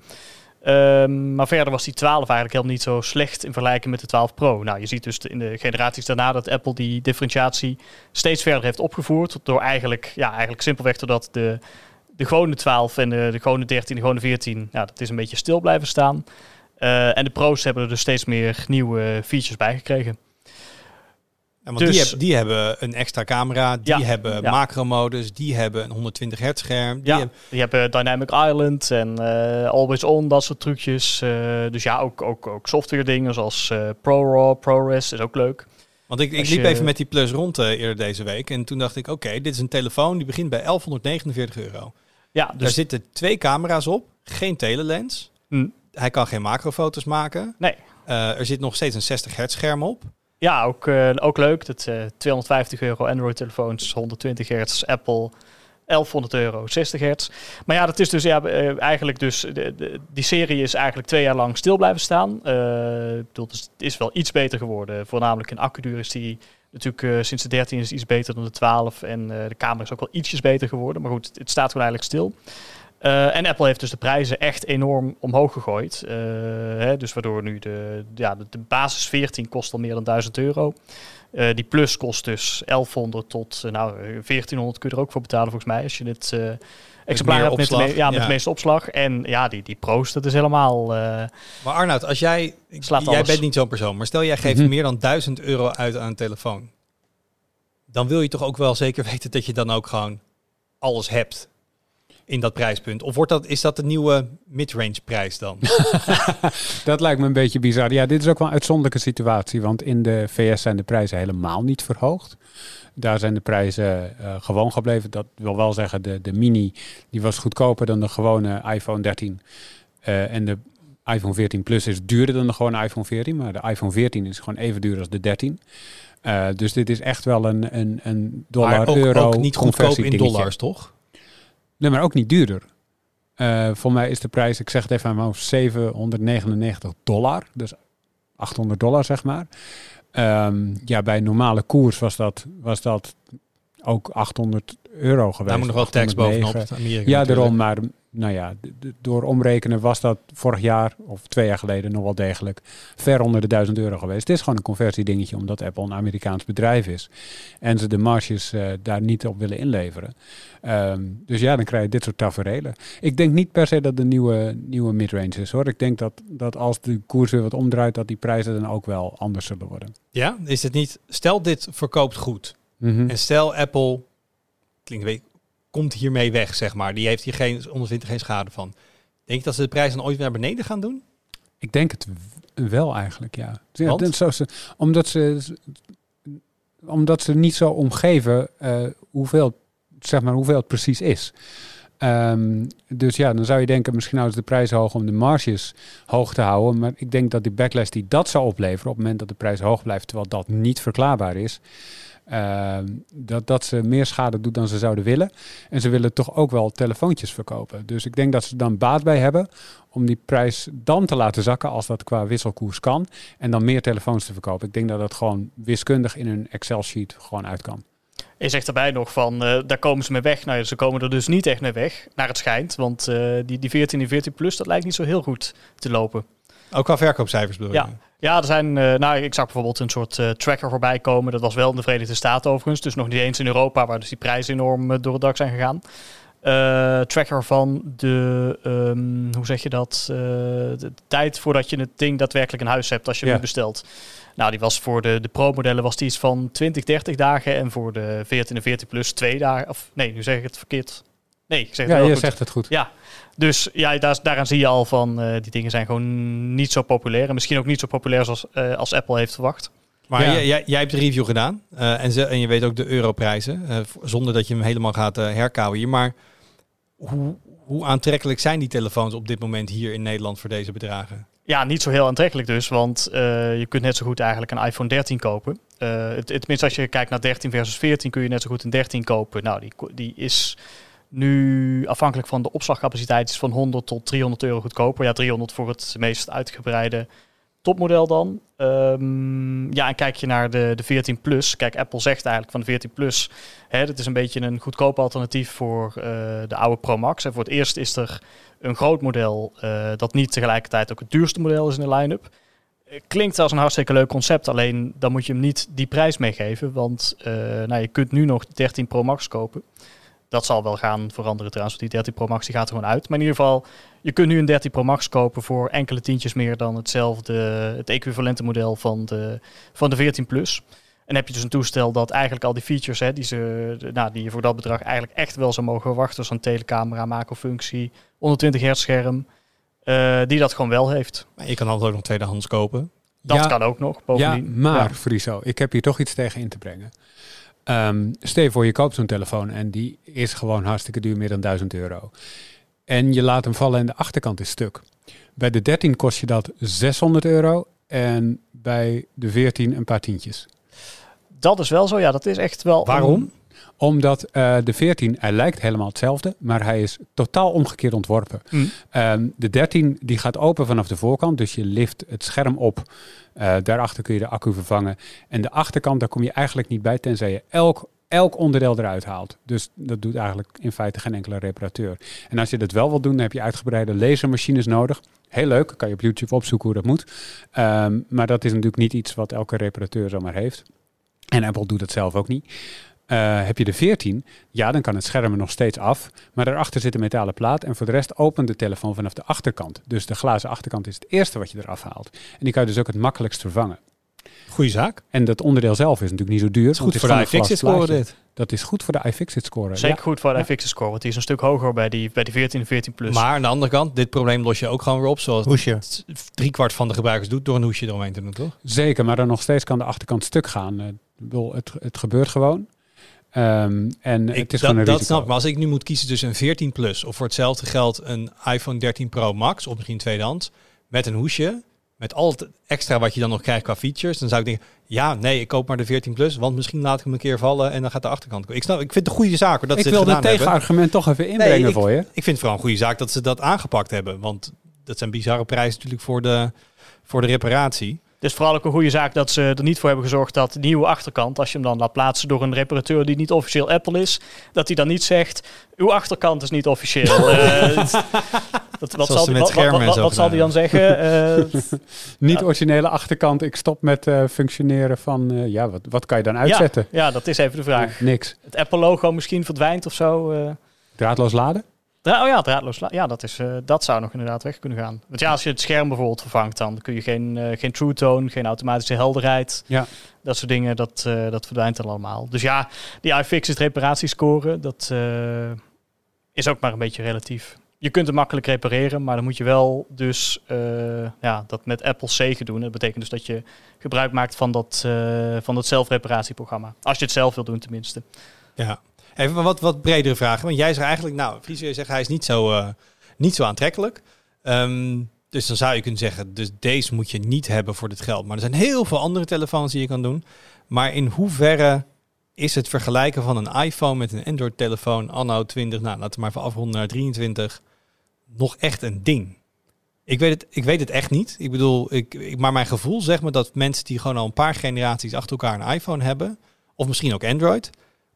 S4: Um, maar verder was die 12 eigenlijk helemaal niet zo slecht in vergelijking met de 12 Pro. Nou, je ziet dus in de generaties daarna dat Apple die differentiatie steeds verder heeft opgevoerd. Door eigenlijk, ja, eigenlijk simpelweg doordat de, de gewone 12 en de, de gewone 13, de gewone 14, ja, dat is een beetje stil blijven staan. Uh, en de Pro's hebben er dus steeds meer nieuwe features bij gekregen
S1: want dus, die, hebben, die, hebben een extra camera, die hebben macro-modus, die hebben een 120 hertz scherm.
S4: Die, hebben, die hebben Dynamic Island en uh, Always On, dat soort trucjes. Uh, dus ja, ook, ook, ook software dingen zoals uh, ProRAW, ProRes is ook leuk.
S1: Want ik, ik liep even met die Plus rond eerder deze week en toen dacht ik, oké, dit is een telefoon die begint bij 1149 euro. Ja, dus... Daar zitten twee camera's op, geen telelens. Hm. Hij kan geen macrofoto's maken. Nee. er zit nog steeds een 60 hertz scherm op.
S4: Ja, ook, uh, ook leuk. Dat, uh, eh, 250 euro Android-telefoons, 120 hertz, Apple 1100 euro, 60 hertz. Maar ja, dat is dus ja, uh, eigenlijk dus, de, de, die serie is eigenlijk twee jaar lang stil blijven staan. dus het is wel iets beter geworden. Voornamelijk in accuduur is die natuurlijk sinds de 13 is iets beter dan de 12. En de camera is ook wel ietsjes beter geworden. Maar goed, het staat gewoon eigenlijk stil. Uh, en Apple heeft dus de prijzen echt enorm omhoog gegooid. Uh, hè, dus waardoor nu de, ja, de, de, basis 14 kost al meer dan 1000 euro. Uh, die plus kost dus 1100 tot nou, 1400 kun je er ook voor betalen volgens mij. Als je het exemplaar hebt met, de, ja, met de meeste opslag. En ja, die, die pro's, dat is helemaal...
S1: maar Arnoud, als jij... Jij bent niet zo'n persoon, maar stel jij geeft mhm. meer dan 1000 euro uit aan een telefoon. Dan wil je toch ook wel zeker weten dat je dan ook gewoon alles hebt in dat prijspunt? Of wordt dat, is dat de nieuwe midrange prijs dan?
S3: dat lijkt me een beetje bizar. Ja, dit is ook wel een uitzonderlijke situatie, want in de VS zijn de prijzen helemaal niet verhoogd. Daar zijn de prijzen uh, gewoon gebleven. Dat wil wel zeggen, de, de mini die was goedkoper dan de gewone iPhone 13. Uh, eh, en de iPhone 14 Plus is duurder dan de gewone iPhone 14, maar de iPhone 14 is gewoon even duur als de 13. Uh, eh, dus dit is echt wel een, een, een dollar-euro
S1: ook, ook niet goedkoop in dollars, toch?
S3: Nee, maar ook niet duurder. Uh, voor mij is de prijs, ik zeg het even aan mijn 799 dollar. Dus 800 dollar, zeg maar. Um, ja, bij normale koers was dat, was dat ook 800 euro geweest. Daar
S1: moet nog wel tax bovenop.
S3: Ja, daarom. Maar nou ja, door omrekenen was dat vorig jaar of twee jaar geleden nog wel degelijk ver onder de 1000 euro geweest. Het is gewoon een conversiedingetje omdat Apple een Amerikaans bedrijf is en ze de marges uh, daar niet op willen inleveren. Um, dus ja, dan krijg je dit soort tafereelen. Ik denk niet per se dat de nieuwe, nieuwe midrange is hoor. Ik denk dat, dat als de koers weer wat omdraait, dat die prijzen dan ook wel anders zullen worden.
S1: Ja, is het niet, stel dit verkoopt goed mm -hmm. en stel Apple, klinkt komt hiermee weg, zeg maar. Die heeft hier geen, ondervindt geen schade van. Denk je dat ze de prijs dan ooit naar beneden gaan doen?
S3: Ik denk het wel eigenlijk, ja. ja zo, omdat, ze, omdat ze niet zo omgeven uh, hoeveel, zeg maar, hoeveel het precies is. Um, dus ja, dan zou je denken, misschien houden ze de prijs hoog om de marges hoog te houden. Maar ik denk dat die backlash die dat zou opleveren op het moment dat de prijs hoog blijft, terwijl dat niet verklaarbaar is, Ehm, dat, dat ze meer schade doet dan ze zouden willen. En ze willen toch ook wel telefoontjes verkopen. Dus ik denk dat ze dan baat bij hebben om die prijs dan te laten zakken als dat qua wisselkoers kan. En dan meer telefoons te verkopen. Ik denk dat dat gewoon wiskundig in een Excel-sheet gewoon uit kan.
S4: Je zegt erbij nog van, uh, daar komen ze mee weg. Nou, ze komen er dus niet echt mee weg, naar het schijnt. Want uh, die, die 14 en 14 plus, dat lijkt niet zo heel goed te lopen.
S1: Ook qua verkoopcijfers bedoel
S4: je? Ja. Er zijn, uh, nou, ik zag bijvoorbeeld een soort uh, tracker voorbij komen. Dat was wel in de Verenigde Staten overigens. Dus nog niet eens in Europa, waar dus die prijzen enorm uh, door het dak zijn gegaan. tracker van de, um, hoe zeg je dat? de tijd voordat je het ding daadwerkelijk in huis hebt als je hem bestelt. Nou, die was voor de, de Pro-modellen was die iets van 20, 30 dagen. En voor de 14 en 14 plus twee dagen. Of nee, nu zeg ik het verkeerd. Nee, ik zeg
S3: het
S4: ja,
S3: je
S4: goed.
S3: zegt het goed.
S4: Ja, dus ja, daar, daaraan zie je al van uh, die dingen zijn gewoon niet zo populair. En misschien ook niet zo populair zoals uh, als Apple heeft verwacht.
S1: Maar ja. jij, jij hebt de review gedaan uh, en, ze, en je weet ook de europrijzen, zonder dat je hem helemaal gaat herkauwen hier. Maar hoe, hoe aantrekkelijk zijn die telefoons op dit moment hier in Nederland voor deze bedragen?
S4: Ja, niet zo heel aantrekkelijk dus, want eh, je kunt net zo goed eigenlijk een iPhone 13 kopen. Uh, het, tenminste, als je kijkt naar 13 versus 14, kun je net zo goed een 13 kopen. Nou, die, die is nu afhankelijk van de opslagcapaciteit is van 100 tot 300 euro goedkoper. Ja, 300 voor het meest uitgebreide topmodel dan. Um, ja, en kijk je naar de, de 14 Plus. Kijk, Apple zegt eigenlijk van de 14 Plus. Hè, dat is een beetje een goedkoop alternatief voor uh, de oude Pro Max. En voor het eerst is er een groot model uh, dat niet tegelijkertijd ook het duurste model is in de line-up. Klinkt als een hartstikke leuk concept, alleen dan moet je hem niet die prijs meegeven. Want nou, je kunt nu nog 13 Pro Max kopen. Dat zal wel gaan veranderen trouwens, want die 13 Pro Max die gaat er gewoon uit. Maar in ieder geval, je kunt nu een 13 Pro Max kopen voor enkele tientjes meer dan hetzelfde, het equivalente model van de, van de 14 Plus. En heb je dus een toestel dat eigenlijk al die features, hè, die, ze, nou, die je voor dat bedrag eigenlijk echt wel zou mogen verwachten, zo'n telecamera, macrofunctie, 120 hertz scherm, uh, die dat gewoon wel heeft.
S1: Maar je kan altijd ook nog tweedehands kopen.
S4: Dat ja, kan ook nog, bovendien.
S3: Ja, maar ja. Friso, ik heb hier toch iets tegen in te brengen. Um, stel je voor, je koopt zo'n telefoon en die is gewoon hartstikke duur, meer dan 1000 euro. En je laat hem vallen en de achterkant is stuk. Bij de 13 kost je dat 600 euro en bij de 14 een paar tientjes.
S4: Dat is wel zo, ja, dat is echt wel.
S3: Waarom? Omdat uh, de 14, hij lijkt helemaal hetzelfde, maar hij is totaal omgekeerd ontworpen. Mm. Um, de 13 die gaat open vanaf de voorkant, dus je lift het scherm op. Uh, daarachter kun je de accu vervangen. En de achterkant, daar kom je eigenlijk niet bij, tenzij je elk, elk onderdeel eruit haalt. Dus dat doet eigenlijk in feite geen enkele reparateur. En als je dat wel wil doen, dan heb je uitgebreide lasermachines nodig. Heel leuk, kan je op YouTube opzoeken hoe dat moet. Um, maar dat is natuurlijk niet iets wat elke reparateur zomaar heeft. En Apple doet het zelf ook niet. Uh, heb je de 14, ja, dan kan het scherm er nog steeds af. Maar daarachter zit een metalen plaat. En voor de rest opent de telefoon vanaf de achterkant. Dus de glazen achterkant is het eerste wat je eraf haalt. En die kan je dus ook het makkelijkst vervangen.
S1: Goeie zaak.
S3: En dat onderdeel zelf is natuurlijk niet zo duur.
S1: Het is goed voor de iFixit score dit.
S3: Dat is goed voor de iFixit score.
S4: Zeker
S3: ja.
S4: goed voor de ja. iFixit score, want die is een stuk hoger bij die, bij die 14 en 14 plus.
S1: Maar aan de andere kant, dit probleem los je ook gewoon weer op. Zoals
S2: hoesje.
S1: driekwart van de gebruikers doet door een hoesje eromheen te doen, toch?
S3: Zeker, maar dan nog steeds kan de achterkant stuk gaan. Uh, het, het gebeurt gewoon. Um, en
S1: ik,
S3: het is
S1: dat,
S3: een
S1: dat snap ik. Maar als ik nu moet kiezen tussen een 14 Plus of voor hetzelfde geld een iPhone 13 Pro Max of misschien tweedehands met een hoesje, met al het extra wat je dan nog krijgt qua features, dan zou ik denken, ja, nee, ik koop maar de 14 Plus, want misschien laat ik hem een keer vallen en dan gaat de achterkant. Ik snap, ik vind het een goede zaak. Dat
S3: ik
S1: ze
S3: wil
S1: het
S3: het tegenargument toch even inbrengen
S1: nee, ik,
S3: voor je.
S1: Ik vind het vooral een goede zaak dat ze dat aangepakt hebben, want dat zijn bizarre prijzen natuurlijk voor de, voor de reparatie.
S4: Dus vooral ook een goede zaak dat ze er niet voor hebben gezorgd dat de nieuwe achterkant, als je hem dan laat plaatsen door een reparateur die niet officieel Apple is, dat hij dan niet zegt, uw achterkant is niet officieel. uh, dat, wat zal, die, wat, wat, wat, wat zal die dan zeggen? Uh,
S3: niet originele achterkant, ik stop met uh, functioneren van, uh, ja, wat, wat kan je dan uitzetten?
S4: Ja, ja, dat is even de vraag.
S3: niks.
S4: Het Apple-logo misschien verdwijnt of zo.
S3: Draadloos laden?
S4: Dra oh ja, draadloos ja, dat, is, uh, dat zou nog inderdaad weg kunnen gaan. Want ja, als je het scherm bijvoorbeeld vervangt, dan kun je geen, uh, geen true tone, geen automatische helderheid.
S3: Ja.
S4: Dat soort dingen, dat, uh, dat verdwijnt dan allemaal. Dus ja, die iFixit reparatiescore, dat is ook maar een beetje relatief. Je kunt het makkelijk repareren, maar dan moet je wel dus ja, dat met Apple zegen doen. Dat betekent dus dat je gebruik maakt van dat, van dat zelfreparatieprogramma. Als je het zelf wil doen tenminste.
S1: Ja, Even wat, wat bredere vragen. Want jij zegt eigenlijk, nou, Friese zegt hij is niet zo, uh, niet zo aantrekkelijk. Um, dus dan zou je kunnen zeggen, dus deze moet je niet hebben voor dit geld. Maar er zijn heel veel andere telefoons die je kan doen. Maar in hoeverre is het vergelijken van een iPhone met een Android-telefoon anno 20, nou laten we maar even afronden naar 23, nog echt een ding? Ik weet het, ik weet het echt niet. Ik bedoel, ik, maar mijn gevoel zegt me dat mensen die gewoon al een paar generaties achter elkaar een iPhone hebben, of misschien ook Android,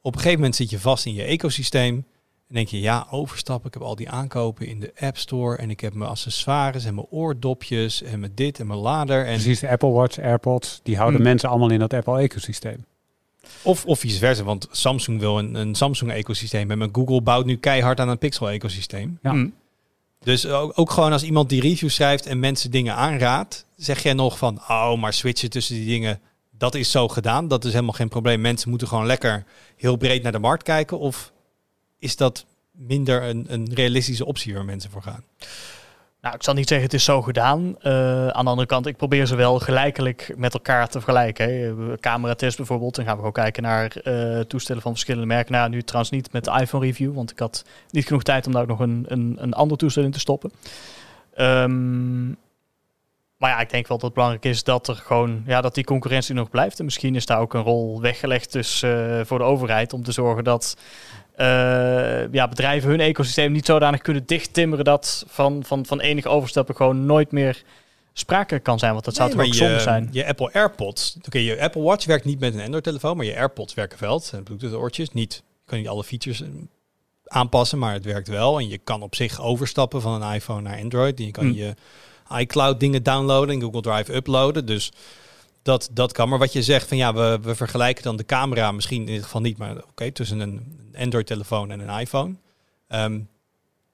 S1: op een gegeven moment zit je vast in je ecosysteem. En denk je, ja, overstappen. Ik heb al die aankopen in de App Store. En ik heb mijn accessoires en mijn oordopjes. En mijn dit en mijn lader. En
S3: Precies, de Apple Watch, AirPods. Die houden
S1: Hmm.
S3: mensen allemaal in dat Apple-ecosysteem.
S1: Of, of vice versa, want Samsung wil een, een Samsung-ecosysteem hebben. Maar Google bouwt nu keihard aan een Pixel-ecosysteem.
S3: Ja.
S4: Mm.
S1: Dus ook, ook gewoon als iemand die reviews schrijft en mensen dingen aanraadt, zeg jij nog van, oh, maar switchen tussen die dingen, dat is zo gedaan. Dat is helemaal geen probleem. Mensen moeten gewoon lekker heel breed naar de markt kijken. Of is dat minder een, een realistische optie waar mensen voor gaan?
S4: Nou, ik zal niet zeggen het is zo gedaan. Uh, aan de andere kant, ik probeer ze wel gelijkelijk met elkaar te vergelijken. Hè. Cameratest bijvoorbeeld. Dan gaan we gewoon kijken naar uh, toestellen van verschillende merken. Nou, nu trouwens niet met de iPhone review, want ik had niet genoeg tijd om daar ook nog een, een, een ander toestel in te stoppen. Um, Maar ja, ik denk wel dat het belangrijk is dat er gewoon, ja, dat die concurrentie nog blijft. En misschien is daar ook een rol weggelegd dus, uh, voor de overheid om te zorgen dat uh, ja, bedrijven hun ecosysteem niet zodanig kunnen dichttimmeren dat van, van, van enige overstappen gewoon nooit meer sprake kan zijn. Want dat zou toch ook zonde zijn.
S1: Je Apple AirPods, oké, je Apple Watch werkt niet met een Android-telefoon, maar je AirPods werken wel. Het Bluetooth-oortjes niet. Je kan niet alle features eh, aanpassen, maar het werkt wel. En je kan op zich overstappen van een iPhone naar Android. En je kan mm. je iCloud dingen downloaden en Google Drive uploaden. Dus dat, dat kan. Maar wat je zegt van ja, we, we vergelijken dan de camera misschien in dit geval niet, maar oké, tussen een Android-telefoon en een iPhone. Ehm,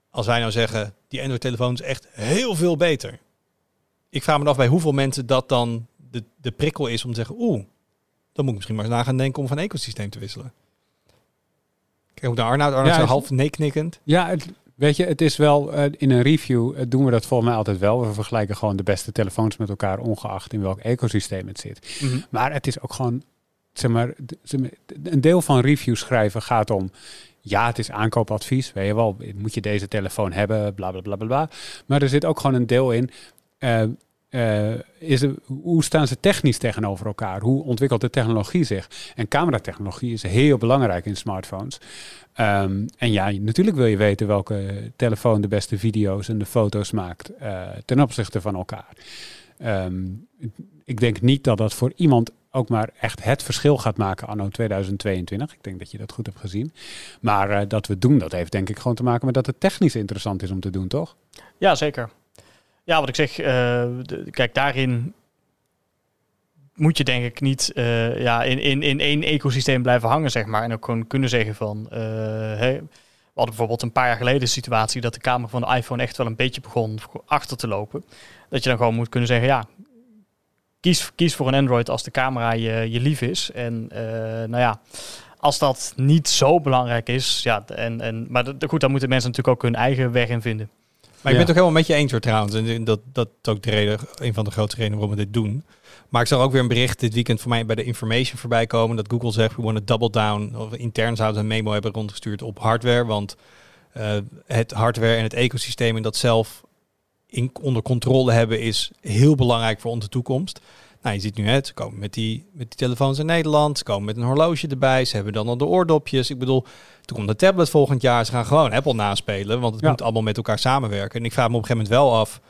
S1: als wij nou zeggen, die Android-telefoon is echt heel veel beter. Ik vraag me af bij hoeveel mensen dat dan de, de prikkel is om te zeggen, oeh, dan moet ik misschien maar eens na gaan denken om van ecosysteem te wisselen. Kijk hoe de Arnoud, Arnoud ja, half nee knikkend.
S3: Ja, het, Weet je, het is wel uh, in een review uh, doen we dat volgens mij altijd wel. We vergelijken gewoon de beste telefoons met elkaar, ongeacht in welk ecosysteem het zit. Mm -hmm. Maar het is ook gewoon, zeg maar, een deel van reviews schrijven gaat om. Ja, het is aankoopadvies. Weet je wel, moet je deze telefoon hebben, bla bla bla bla. bla. Maar er zit ook gewoon een deel in. Uh, uh, is hoe staan ze technisch tegenover elkaar? Hoe ontwikkelt de technologie zich? En cameratechnologie is heel belangrijk in smartphones. Um, en ja, natuurlijk wil je weten welke telefoon de beste video's en de foto's maakt uh, ten opzichte van elkaar. Um, ik denk niet dat dat voor iemand ook maar echt het verschil gaat maken anno 2022. Ik denk dat je dat goed hebt gezien. Maar uh, dat we doen, dat heeft denk ik gewoon te maken met dat het technisch interessant is om te doen, toch?
S4: Ja, zeker. Ja, wat ik zeg, de, kijk, daarin moet je denk ik niet uh, ja, in, in, in één ecosysteem blijven hangen, zeg maar. En ook gewoon kunnen zeggen van... Hey, we hadden bijvoorbeeld een paar jaar geleden de situatie dat de camera van de iPhone echt wel een beetje begon achter te lopen. Dat je dan gewoon moet kunnen zeggen, ja, kies, kies voor een Android als de camera je, je lief is. En nou ja, als dat niet zo belangrijk is, ja, en, en, maar goed, dan moeten mensen natuurlijk ook hun eigen weg in vinden.
S1: Maar ik ben het ook helemaal met je eens hoor trouwens. En dat, dat is ook de reden, een van de grote redenen waarom we dit doen. Maar ik zag ook weer een bericht dit weekend voor mij bij de information voorbij komen. Dat Google zegt, we want to double down. Of intern zouden ze een memo hebben rondgestuurd op hardware. Want uh, het hardware en het ecosysteem en dat zelf in, onder controle hebben is heel belangrijk voor onze toekomst. Nou, je ziet nu het, ze komen met die, met die telefoons in Nederland, ze komen met een horloge erbij, ze hebben dan al de oordopjes. Ik bedoel, toen komt de tablet volgend jaar, ze gaan gewoon Apple naspelen, want het moet allemaal met elkaar samenwerken. En ik vraag me op een gegeven moment wel af,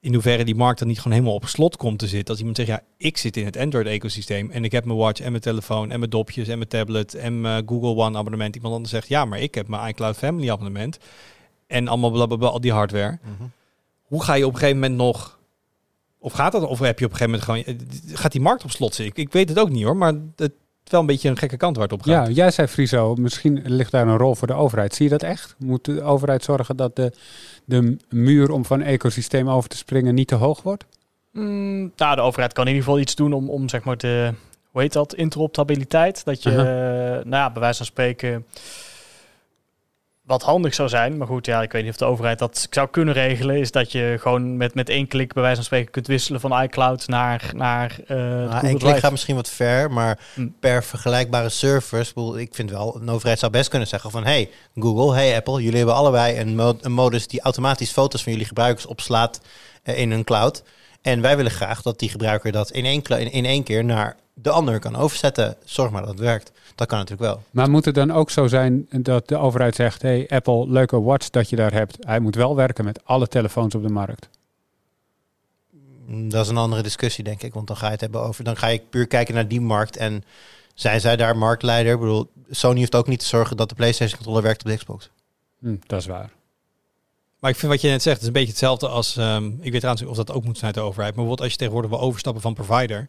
S1: in hoeverre die markt dan niet gewoon helemaal op slot komt te zitten. Als iemand zegt, ja, ik zit in het Android-ecosysteem en ik heb mijn watch en mijn telefoon en mijn dopjes en mijn tablet en mijn Google One abonnement. Iemand anders zegt, ja, maar ik heb mijn iCloud Family abonnement en allemaal blablabla, al die hardware. Mhm. Hoe ga je op een gegeven moment nog, of gaat dat, of heb je op een gegeven moment gewoon, gaat die markt op slot zitten? Ik, ik weet het ook niet hoor, maar het wel een beetje een gekke kant waar het op gaat.
S3: Ja, jij zei Friso, misschien ligt daar een rol voor de overheid. Zie je dat echt? Moet de overheid zorgen dat de, de muur om van ecosysteem over te springen niet te hoog wordt?
S4: Mm, nou, de overheid kan in ieder geval iets doen om, om zeg maar de, hoe heet dat, interoptabiliteit. Dat je, uh nou ja, bij wijze van spreken wat handig zou zijn, maar goed, ja, ik weet niet of de overheid dat zou kunnen regelen, is dat je gewoon met, met één klik bij wijze van spreken kunt wisselen van iCloud naar, naar uh, nou,
S2: één klik gaat misschien wat ver, maar hm. per vergelijkbare servers, ik vind wel, een overheid zou best kunnen zeggen van, hey Google, hey Apple, jullie hebben allebei een, een modus die automatisch foto's van jullie gebruikers opslaat uh, in een cloud. En wij willen graag dat die gebruiker dat in één, in, in één keer naar de ander kan overzetten. Zorg maar dat het werkt. Dat kan natuurlijk wel.
S3: Maar moet het dan ook zo zijn dat de overheid zegt: hey Apple, leuke watch dat je daar hebt. Hij moet wel werken met alle telefoons op de markt.
S2: Dat is een andere discussie, denk ik. Want dan ga je het hebben over. Dan ga je puur kijken naar die markt. En zijn zij daar marktleider? Ik bedoel, Sony heeft ook niet te zorgen dat de PlayStation controller werkt op de Xbox.
S3: Hm, dat is waar.
S1: Maar ik vind wat je net zegt, is een beetje hetzelfde als. Um, ik weet trouwens of dat ook moet zijn uit de overheid. Maar bijvoorbeeld als je tegenwoordig wil overstappen van provider.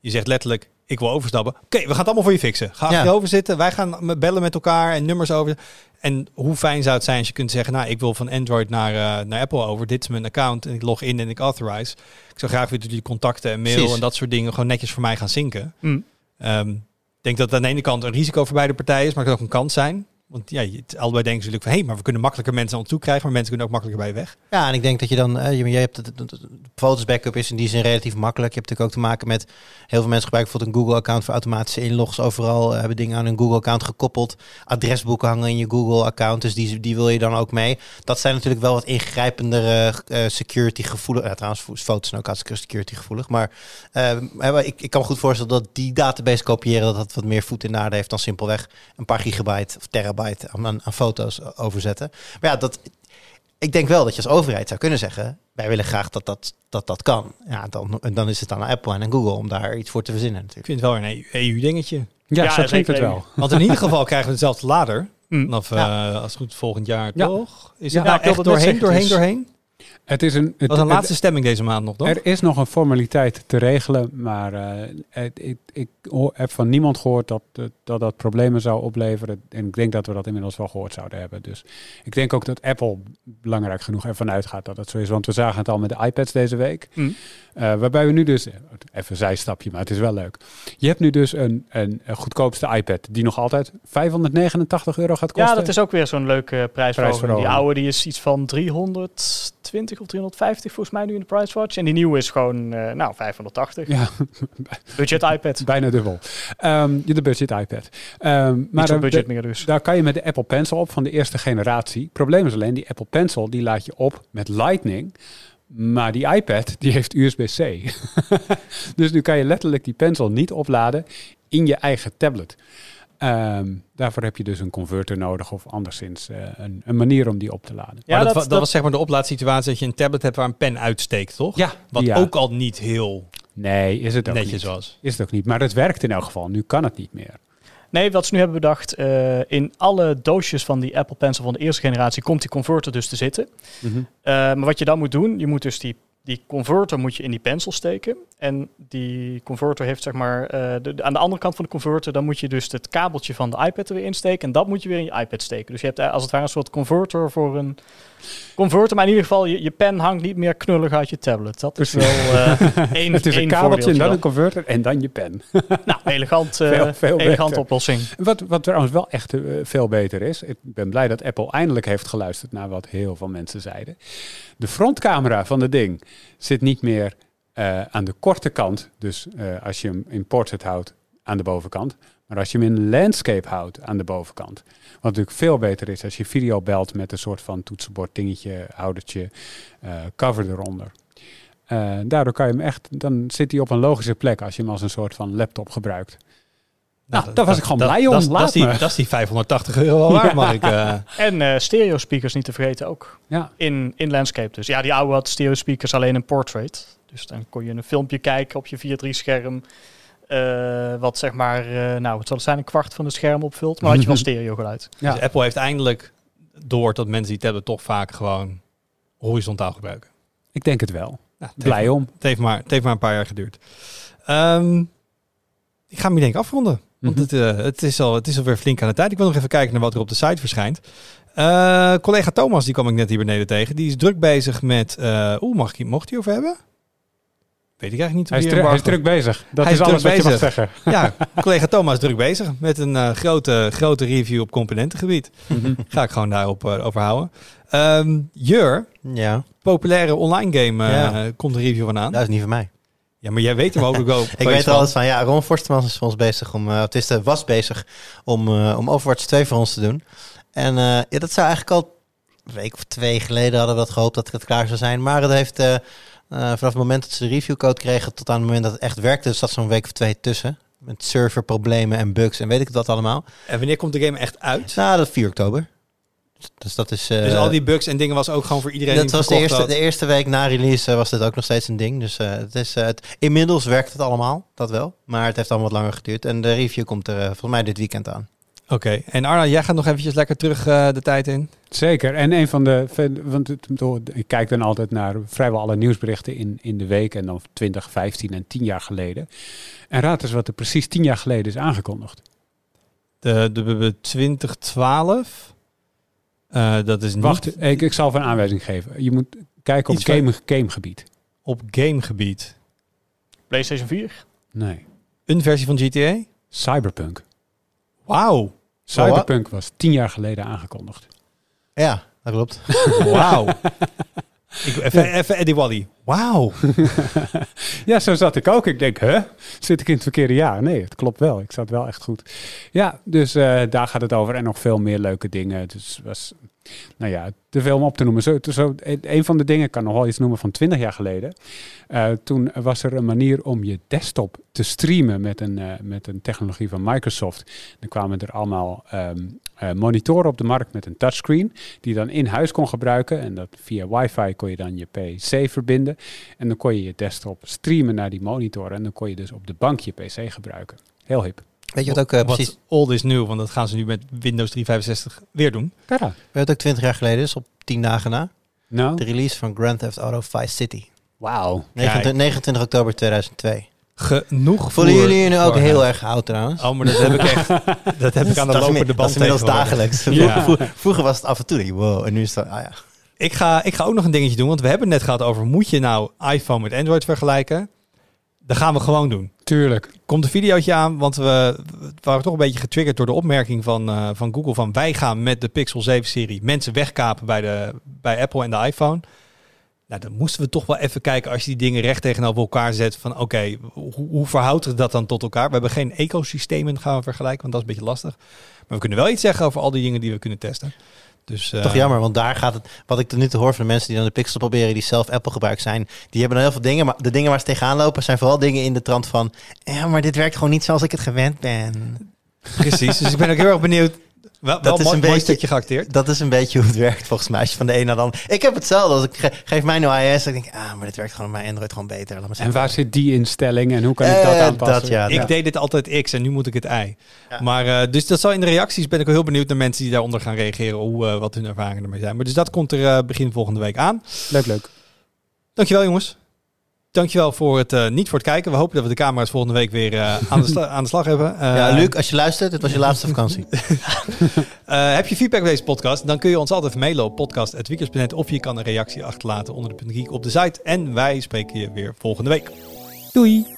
S1: Je zegt letterlijk, ik wil overstappen. Oké, we gaan het allemaal voor je fixen. Ga ja. over zitten. Wij gaan bellen met elkaar en nummers over. En hoe fijn zou het zijn als je kunt zeggen, nou, ik wil van Android naar, uh, naar Apple over. Dit is mijn account en ik log in en ik authorize. Ik zou graag weer die contacten en mail en dat soort dingen gewoon netjes voor mij gaan zinken. Mm. Um, ik denk dat aan de ene kant een risico voor beide partijen is, maar het kan ook een kans zijn. Want ja, allebei denken natuurlijk van... hé, maar we kunnen makkelijker mensen aan toe krijgen... maar mensen kunnen ook makkelijker bij weg.
S2: Ja, en ik denk dat je dan, je hebt het, het- foto's backup is in die zin relatief makkelijk. Je hebt natuurlijk ook te maken met heel veel mensen gebruiken bijvoorbeeld een Google-account voor automatische inlogs overal. eh, hebben dingen aan hun Google-account gekoppeld. Adresboeken hangen in je Google-account, dus die, die wil je dan ook mee. Dat zijn natuurlijk wel wat ingrijpendere eh, security gevoelig. Trouwens, foto's zijn ook hartstikke security gevoelig. Maar maar ik, ik kan me goed voorstellen dat die database kopiëren, dat dat wat meer voet in de aarde heeft dan simpelweg een paar gigabyte of terabyte aan, aan, aan foto's overzetten. Maar ja, dat, ik denk wel dat je als overheid zou kunnen zeggen: wij willen graag dat dat, dat, dat kan. Ja, dan, en dan is het aan Apple en aan Google om daar iets voor te verzinnen.
S1: Ik
S2: Natuurlijk.
S1: vind het wel een EU-dingetje.
S3: Ja,
S4: Ja,
S3: zo klinkt het
S4: even.
S3: wel.
S1: Want in ieder geval krijgen we dezelfde lader. Vanaf,
S2: Ja.
S1: eh, als het goed volgend jaar,
S3: Ja.
S1: toch? Is
S3: Ja,
S1: het nou
S4: ik wilde
S1: echt doorheen, doorheen,
S4: dus-
S1: doorheen?
S3: Het is een, het,
S1: Dat was een
S3: het-
S1: laatste stemming deze maand nog, toch?
S3: Er is nog een formaliteit te regelen, maar eh, het- ik, ik hoor- heb van niemand gehoord dat, dat dat dat problemen zou opleveren. En ik denk dat we dat inmiddels wel gehoord zouden hebben. Dus ik denk ook dat Apple belangrijk genoeg ervan uitgaat dat het zo is. Want we zagen het al met de iPads deze week.
S4: Hm.
S3: Eh, waarbij we nu dus, even een zijstapje, maar het is wel leuk. Je hebt nu dus een, een, een goedkoopste iPad die nog altijd 589 euro gaat kosten.
S4: Ja, dat is ook weer zo'n leuke. Prijsverhoging. Die oude die is iets van 320 of 350 volgens mij nu in de Price Watch. En die nieuwe is gewoon, eh, nou, 580.
S3: Ja,
S4: Budget iPad.
S3: bijna dubbel. Ehm, de budget iPad. Ehm, maar
S4: budget meer dus.
S3: Daar kan je met de Apple Pencil op van de eerste generatie. Probleem is alleen, die Apple Pencil die laat je op met Lightning. Maar die iPad die heeft USB-C. dus nu kan je letterlijk die pencil niet opladen in je eigen tablet. Ehm, daarvoor heb je dus een converter nodig of anderszins eh, een, een manier om die op te laden.
S1: maar dat, dat
S4: dat-
S1: was zeg maar de oplaadsituatie dat je een tablet hebt waar een pen uitsteekt, toch?
S3: Ja,
S1: Wat
S3: ja.
S1: ook al niet heel
S3: Nee, is het ook
S1: netjes
S3: niet.
S1: was.
S3: Is het ook niet. Maar het werkt in elk geval. Nu kan het niet meer.
S4: Nee, wat ze nu hebben bedacht, eh, in alle doosjes van die Apple Pencil van de eerste generatie komt die converter dus te zitten.
S3: Mhm.
S4: Eh, maar wat je dan moet doen, je moet dus die, die converter moet je in die pencil steken. En die converter heeft zeg maar, eh, aan de andere kant van de converter, dan moet je dus het kabeltje van de iPad er weer insteken. En dat moet je weer in je iPad steken. Dus je hebt eh, als het ware een soort converter voor een converter. Maar in ieder geval, je, je pen hangt niet meer knullig uit je tablet. Dat is wel eh één
S3: Het is een kabeltje dan een converter en dan je pen.
S4: Nou, elegant, eh,
S3: Veel, veel
S4: elegante oplossing.
S3: Wat, wat trouwens wel echt eh, veel beter is. Ik ben blij dat Apple eindelijk heeft geluisterd naar wat heel veel mensen zeiden. De frontcamera van het ding zit niet meer aan de korte kant. Dus als je hem in portrait houdt aan de bovenkant. Maar als je hem in landscape houdt aan de bovenkant. Wat natuurlijk veel beter is als je video belt met een soort van toetsenbord dingetje, houdertje, eh, cover eronder. Eh, daardoor kan je hem echt, dan zit hij op een logische plek als je hem als een soort van laptop gebruikt. Nou, daar was ik gewoon blij om.
S1: Dat,
S3: Laat
S1: dat, is die,
S3: me.
S1: dat is die 580 euro wel waard, mag ik... eh,
S4: En eh stereo speakers niet te vergeten ook.
S3: Ja,
S4: In, in landscape dus. Ja, die oude had stereo speakers alleen in portrait. Dus dan kon je een filmpje kijken op je 4.3 scherm. Eh, wat zeg maar, eh, nou het zal zijn een kwart van het scherm opvult. Maar had je wel stereo geluid.
S3: Ja.
S1: Dus Apple heeft eindelijk door dat mensen die tablet toch vaak gewoon horizontaal gebruiken.
S3: ik denk het wel.
S1: Nou, het
S3: Blij
S1: heeft,
S3: om.
S1: Het heeft, maar, het heeft maar een paar jaar geduurd. Ehm, ik ga hem hier denk ik afronden. Want
S3: Mhm.
S1: het, eh, het, is al, het is alweer flink aan de tijd. Ik wil nog even kijken naar wat er op de site verschijnt. Eh, collega Thomas, die kwam ik net hier beneden tegen. Die is druk bezig met... eh Oeh, mag ik, mocht hij over hebben? Weet ik eigenlijk niet.
S3: Hij is,
S1: hier
S3: dru- hij is druk bezig. Dat
S1: Hij
S3: is
S1: is
S3: alles
S1: druk
S3: wat je mag
S1: bezig.
S3: zeggen.
S1: Ja, collega Thomas is druk bezig met een eh, grote, grote review op componentengebied. Ga ik gewoon daarop eh, over houden. Ehm, Jur,
S2: Ja,
S1: populaire online game, eh,
S2: Ja.
S1: komt een review van aan.
S2: dat is niet van mij.
S1: Ja, maar jij weet hem ook wel.
S2: Ik weet er alles van. Ja, Ron Forstemans is voor ons bezig om, eh, het is de was bezig om, eh, om Overwatch 2 voor ons te doen. En eh, ja, dat zou eigenlijk al een week of twee geleden hadden we dat gehoopt dat het klaar zou zijn. Maar het heeft eh, vanaf het moment dat ze de reviewcode kregen tot aan het moment dat het echt werkte, dus zat zo'n week of twee tussen. Met serverproblemen en bugs en weet ik wat allemaal.
S1: En wanneer komt de game echt uit?
S2: Nou, dat is 4 oktober. Dus dat is... eh,
S1: dus al die bugs en dingen was ook gewoon voor iedereen
S2: dat was de eerste,
S1: had.
S2: de eerste week na release eh, was dit ook nog steeds een ding. Dus het is, het, inmiddels werkt het allemaal, dat wel. Maar het heeft allemaal wat langer geduurd. En de review komt er volgens mij dit weekend aan.
S1: Oké, en Arna, jij gaat nog eventjes lekker terug eh, de tijd in.
S3: Zeker. En een van de. Want het, ik kijk dan altijd naar vrijwel alle nieuwsberichten in, in de week. En dan 20, 15 en 10 jaar geleden. En raad eens wat er precies 10 jaar geleden is aangekondigd.
S1: De, de, de, de 2012. Eh, dat is niet
S3: Wacht, ik, ik zal even een aanwijzing geven. Je moet kijken op
S1: van-
S3: game, gamegebied.
S1: op gamegebied.
S4: PlayStation 4.
S3: Nee.
S1: Een versie van GTA?
S3: Cyberpunk.
S1: Wauw.
S3: Cyberpunk was tien jaar geleden aangekondigd.
S2: Ja, dat klopt.
S1: Wauw. Ik- Even, even Eddie Wally. Wauw.
S3: Ja, zo zat ik ook. Ik denk, hè? Zit ik in het verkeerde jaar? Nee, het klopt wel. Ik zat wel echt goed. Ja, dus eh, daar gaat het over. En nog veel meer leuke dingen. Dus was, nou ja, te veel om op te noemen. Zo, zo, een van de dingen, ik kan nog wel iets noemen van 20 jaar geleden. Eh, toen was er een manier om je desktop te streamen met een, eh, met een technologie van Microsoft. Dan kwamen er allemaal eh, monitoren op de markt met een touchscreen. Die je dan in huis kon gebruiken. En dat via wifi kon je dan je PC verbinden. En dan kon je je desktop streamen naar die monitor. En dan kon je dus op de bank je PC gebruiken. Heel hip.
S2: Weet je wat ook eh,
S1: Wat
S2: precies...
S1: old is nieuw, want dat gaan ze nu met Windows 365 weer doen.
S3: Tada.
S2: Weet je wat ook 20 jaar geleden is, op 10 dagen na?
S3: Nou,
S2: De release van Grand Theft Auto Vice City.
S3: wauw.
S2: 29, 29 oktober 2002.
S1: Genoeg
S2: Voelen
S1: voor-
S2: jullie je nu ook
S1: voor-
S2: heel erg oud trouwens?
S1: Oh, maar dat heb ik echt. Dat heb ik aan de
S2: dat
S1: lopende
S2: dat
S1: band
S2: is inmiddels dagelijks.
S1: Ja.
S2: Vroeger- Vroeger was het af en toe, wow, en nu is het, ah ja.
S1: Ik ga, ik ga ook nog een dingetje doen, want we hebben het net gehad over... moet je nou iPhone met Android vergelijken? Dat gaan we gewoon doen.
S3: Tuurlijk.
S1: Komt een videootje aan, want we, we waren toch een beetje getriggerd door de opmerking van, eh, van Google... van wij gaan met de Pixel 7-serie mensen wegkapen bij, de, bij Apple en de iPhone. Nou, dan moesten we toch wel even kijken als je die dingen recht tegenover elkaar zet... van oké, hoe, hoe verhoudt het dat dan tot elkaar? We hebben geen ecosystemen gaan we vergelijken, want dat is een beetje lastig. Maar we kunnen wel iets zeggen over al die dingen die we kunnen testen. Dus, eh,
S2: Toch jammer, want daar gaat het. Wat ik tot nu toe hoor van de mensen die dan de Pixel proberen, die zelf Apple gebruik zijn, die hebben dan heel veel dingen. Maar de dingen waar ze tegenaan lopen zijn vooral dingen in de trant van. Ja, maar dit werkt gewoon niet zoals ik het gewend ben.
S1: Precies, dus ik ben ook heel erg benieuwd. Wel, wel
S2: is een
S1: mooi
S2: beetje-
S1: stukje geacteerd.
S2: Dat is een beetje hoe het werkt volgens mij. Als je van de een naar de ander. Ik heb hetzelfde. Als ik ge- geef mij nu iOS, dan denk ik, ah, maar dit werkt gewoon op mijn Android gewoon beter. Laat maar
S3: En waar zit die instelling en hoe kan ik dat
S2: Eh,
S3: aanpassen?
S2: dat, ja.
S1: Ik deed dit altijd X en nu moet ik het Y.
S2: Ja.
S1: Maar eh, dus dat zal in de reacties ben ik wel heel benieuwd naar mensen die daaronder gaan reageren, hoe, eh, wat hun ervaringen ermee zijn. Maar dus dat komt er begin volgende week aan.
S3: Leuk, leuk.
S1: Dankjewel jongens. Dankjewel voor het, eh, niet voor het kijken. We hopen dat we de camera's volgende week weer eh, aan, de sla- aan de slag hebben. Eh,
S2: Ja, Luc, als je luistert, dit was je laatste vakantie.
S1: heb je feedback bij deze podcast? Dan kun je ons altijd mailen op podcast.weekers.net of je kan een reactie achterlaten onder de punt op de site. En wij spreken je weer volgende week. Doei!